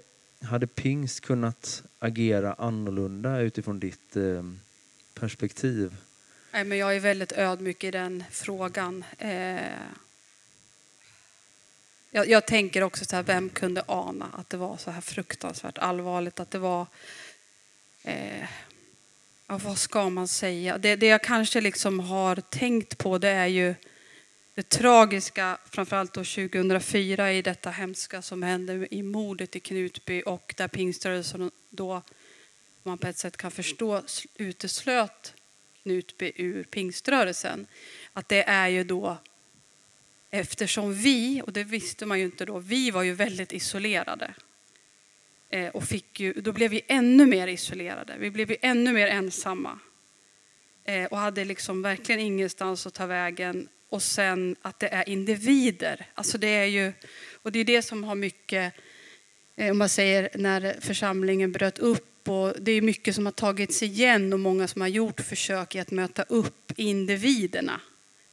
hade pingst kunnat agera annorlunda utifrån ditt eh, perspektiv?
Nej, men jag är väldigt ödmjuk i den frågan. Eh, jag, jag, tänker också så här, vem kunde ana att det var så här fruktansvärt allvarligt? Att det var... Eh, ja, vad ska man säga? Det, det jag kanske liksom har tänkt på det är ju det tragiska, framförallt då 2004 i detta hemska som hände i mordet i Knutby och där pingströrelsen då, man på ett sätt kan förstå, uteslöt Knutby ur pingströrelsen. Att det är ju då eftersom vi, och det visste man ju inte då, vi var ju väldigt isolerade. Eh, och fick ju, då blev vi ännu mer isolerade, vi blev ju ännu mer ensamma. Eh, och hade liksom verkligen ingenstans att ta vägen. Och sen att det är individer. Alltså det är ju, och det är det som har mycket, Eh, om man säger när församlingen bröt upp och det är mycket som har tagits igen och många som har gjort försök i att möta upp individerna.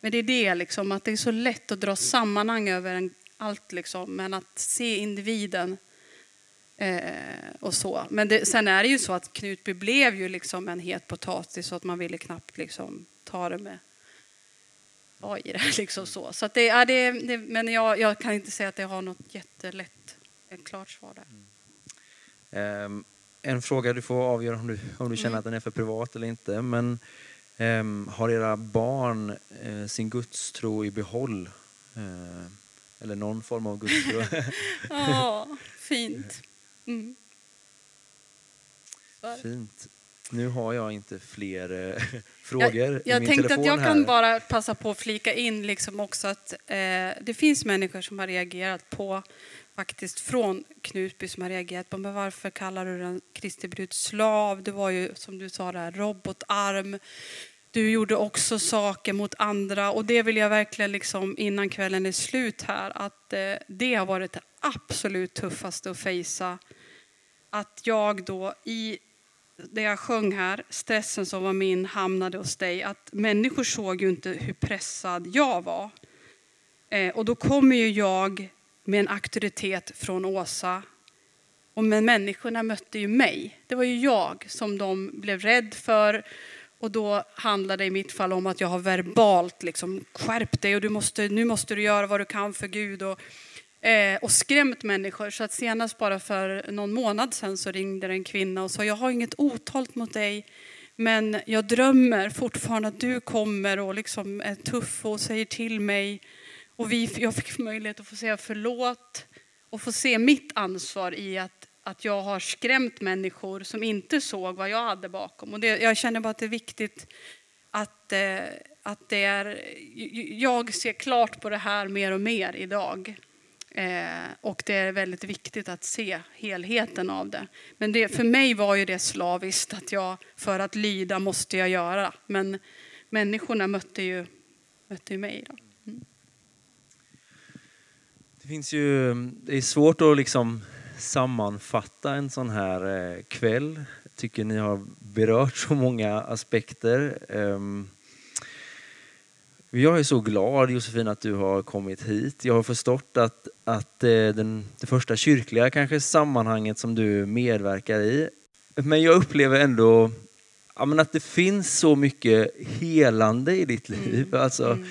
Men det är det liksom, att det är så lätt att dra sammanhang över en, allt liksom, men att se individen eh, och så. Men det, sen är det ju så att Knutby blev ju liksom en het potatis så att man ville knappt liksom ta det med AI. det liksom så. Så att det, ja, det, det, men jag, jag, kan inte säga att det har något jättelätt, ett klart svar där.
Mm. Um en fråga du får avgöra om du, om du känner mm. att den är för privat eller inte. Men um, har era barn uh, sin gudstro i behåll? Uh, eller någon form av gudstro?
ja, fint. Mm.
Fint. Nu har jag inte fler eh, frågor
jag, jag
i min
tänkte att jag
här.
kan bara passa på att flika in liksom också att eh, det finns människor som har reagerat på faktiskt från Knutby som har reagerat på men varför kallar du den Kristi brud slav? Det var ju som du sa där robotarm. Du gjorde också saker mot andra och det vill jag verkligen liksom innan kvällen är slut här att eh, det har varit det absolut tuffaste att fejsa. Att jag då i det jag sjöng här, stressen som var min hamnade hos dig, att människor såg ju inte hur pressad jag var. Eh, och då kommer ju jag med en auktoritet från Åsa. Och men människorna mötte ju mig. Det var ju jag som de blev rädd för. Och då handlade det i mitt fall om att jag har verbalt liksom skärpt dig och du måste, nu måste du göra vad du kan för Gud. Och, eh, och skrämt människor. Så att senast bara för någon månad sedan så ringde en kvinna och sa jag har inget otalt mot dig. Men jag drömmer fortfarande att du kommer och liksom är tuff och säger till mig och vi, jag fick möjlighet att få säga förlåt och få se mitt ansvar i att, att jag har skrämt människor som inte såg vad jag hade bakom. Och det, jag känner bara att det är viktigt att, eh, att det är, jag ser klart på det här mer och mer idag. Eh, och det är väldigt viktigt att se helheten av det. Men det, för mig var ju det slaviskt att jag, för att lyda måste jag göra. Men människorna mötte ju, mötte ju mig. Då.
Finns ju, det är svårt att liksom sammanfatta en sån här eh, kväll. Jag tycker ni har berört så många aspekter. Um, jag är så glad Josefin att du har kommit hit. Jag har förstått att, att eh, den, det första kyrkliga kanske sammanhanget som du medverkar i. Men jag upplever ändå ja, att det finns så mycket helande i ditt liv. Mm. Alltså, mm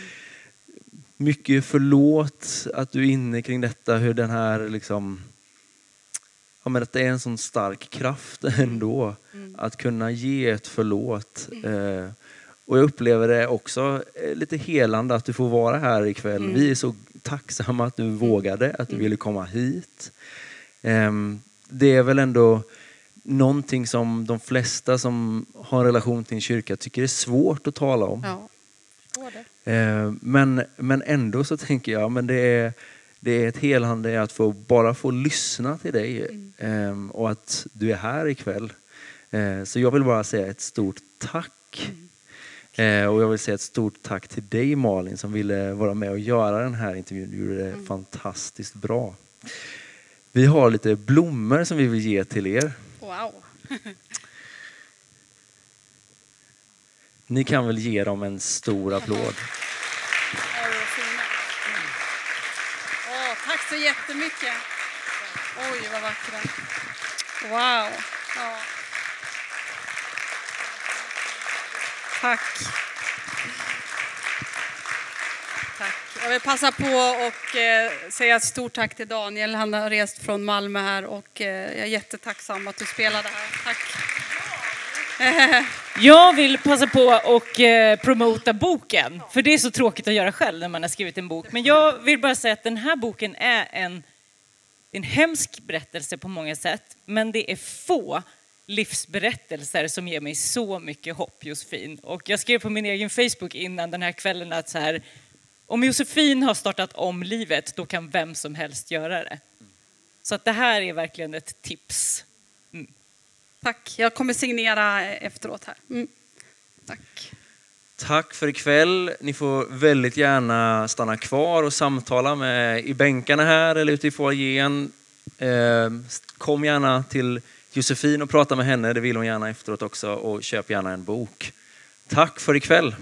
mycket förlåt att du är inne kring detta, hur den här liksom, ja men att det är en sån stark kraft ändå, mm. att kunna ge ett förlåt. Mm. Eh, och jag upplever det också eh, lite helande att du får vara här ikväll. Mm. Vi är så tacksamma att du mm. vågade, att du mm. ville komma hit. Eh, det är väl ändå någonting som de flesta som har en relation till en kyrka tycker är svårt att tala om.
Ja.
Eh, men, men ändå så tänker jag men det är, det är ett helande att få, bara få lyssna till dig mm. Ehm, och att du är här ikväll. Eh, så jag vill bara säga ett stort tack. Mm. Eh, och jag vill säga ett stort tack till dig Malin som ville vara med och göra den här intervjun. Du gjorde det mm. fantastiskt bra. Vi har lite blommor som vi vill ge till er.
Wow.
Ni kan väl ge dem en stor applåd.
Tack så jättemycket. Oj, vad vackra. Wow. Ja. Tack. Tack. Jag vill passa på och eh, säga ett stort tack till Daniel. Han har rest från Malmö här och eh, jag är jättetacksam att du spelade här. Tack.
Jag vill passa på och eh, promota boken, för det är så tråkigt att göra själv när man har skrivit en bok. Men jag vill bara säga att den här boken är en, en hemsk berättelse på många sätt, men det är få livsberättelser som ger mig så mycket hopp, Josefin. Och jag skrev på min egen Facebook innan den här kvällen att så här, om Josefin har startat om livet, då kan vem som helst göra det. Så att det här är verkligen ett tips. Mm.
Tack. Jag kommer signera efteråt här. Mm. Tack.
Tack för ikväll. Ni får väldigt gärna stanna kvar och samtala med i bänkarna här eller ute i foajén. Ehm, kom gärna till Josefin och prata med henne, det vill hon gärna efteråt också och köp gärna en bok. Tack för ikväll.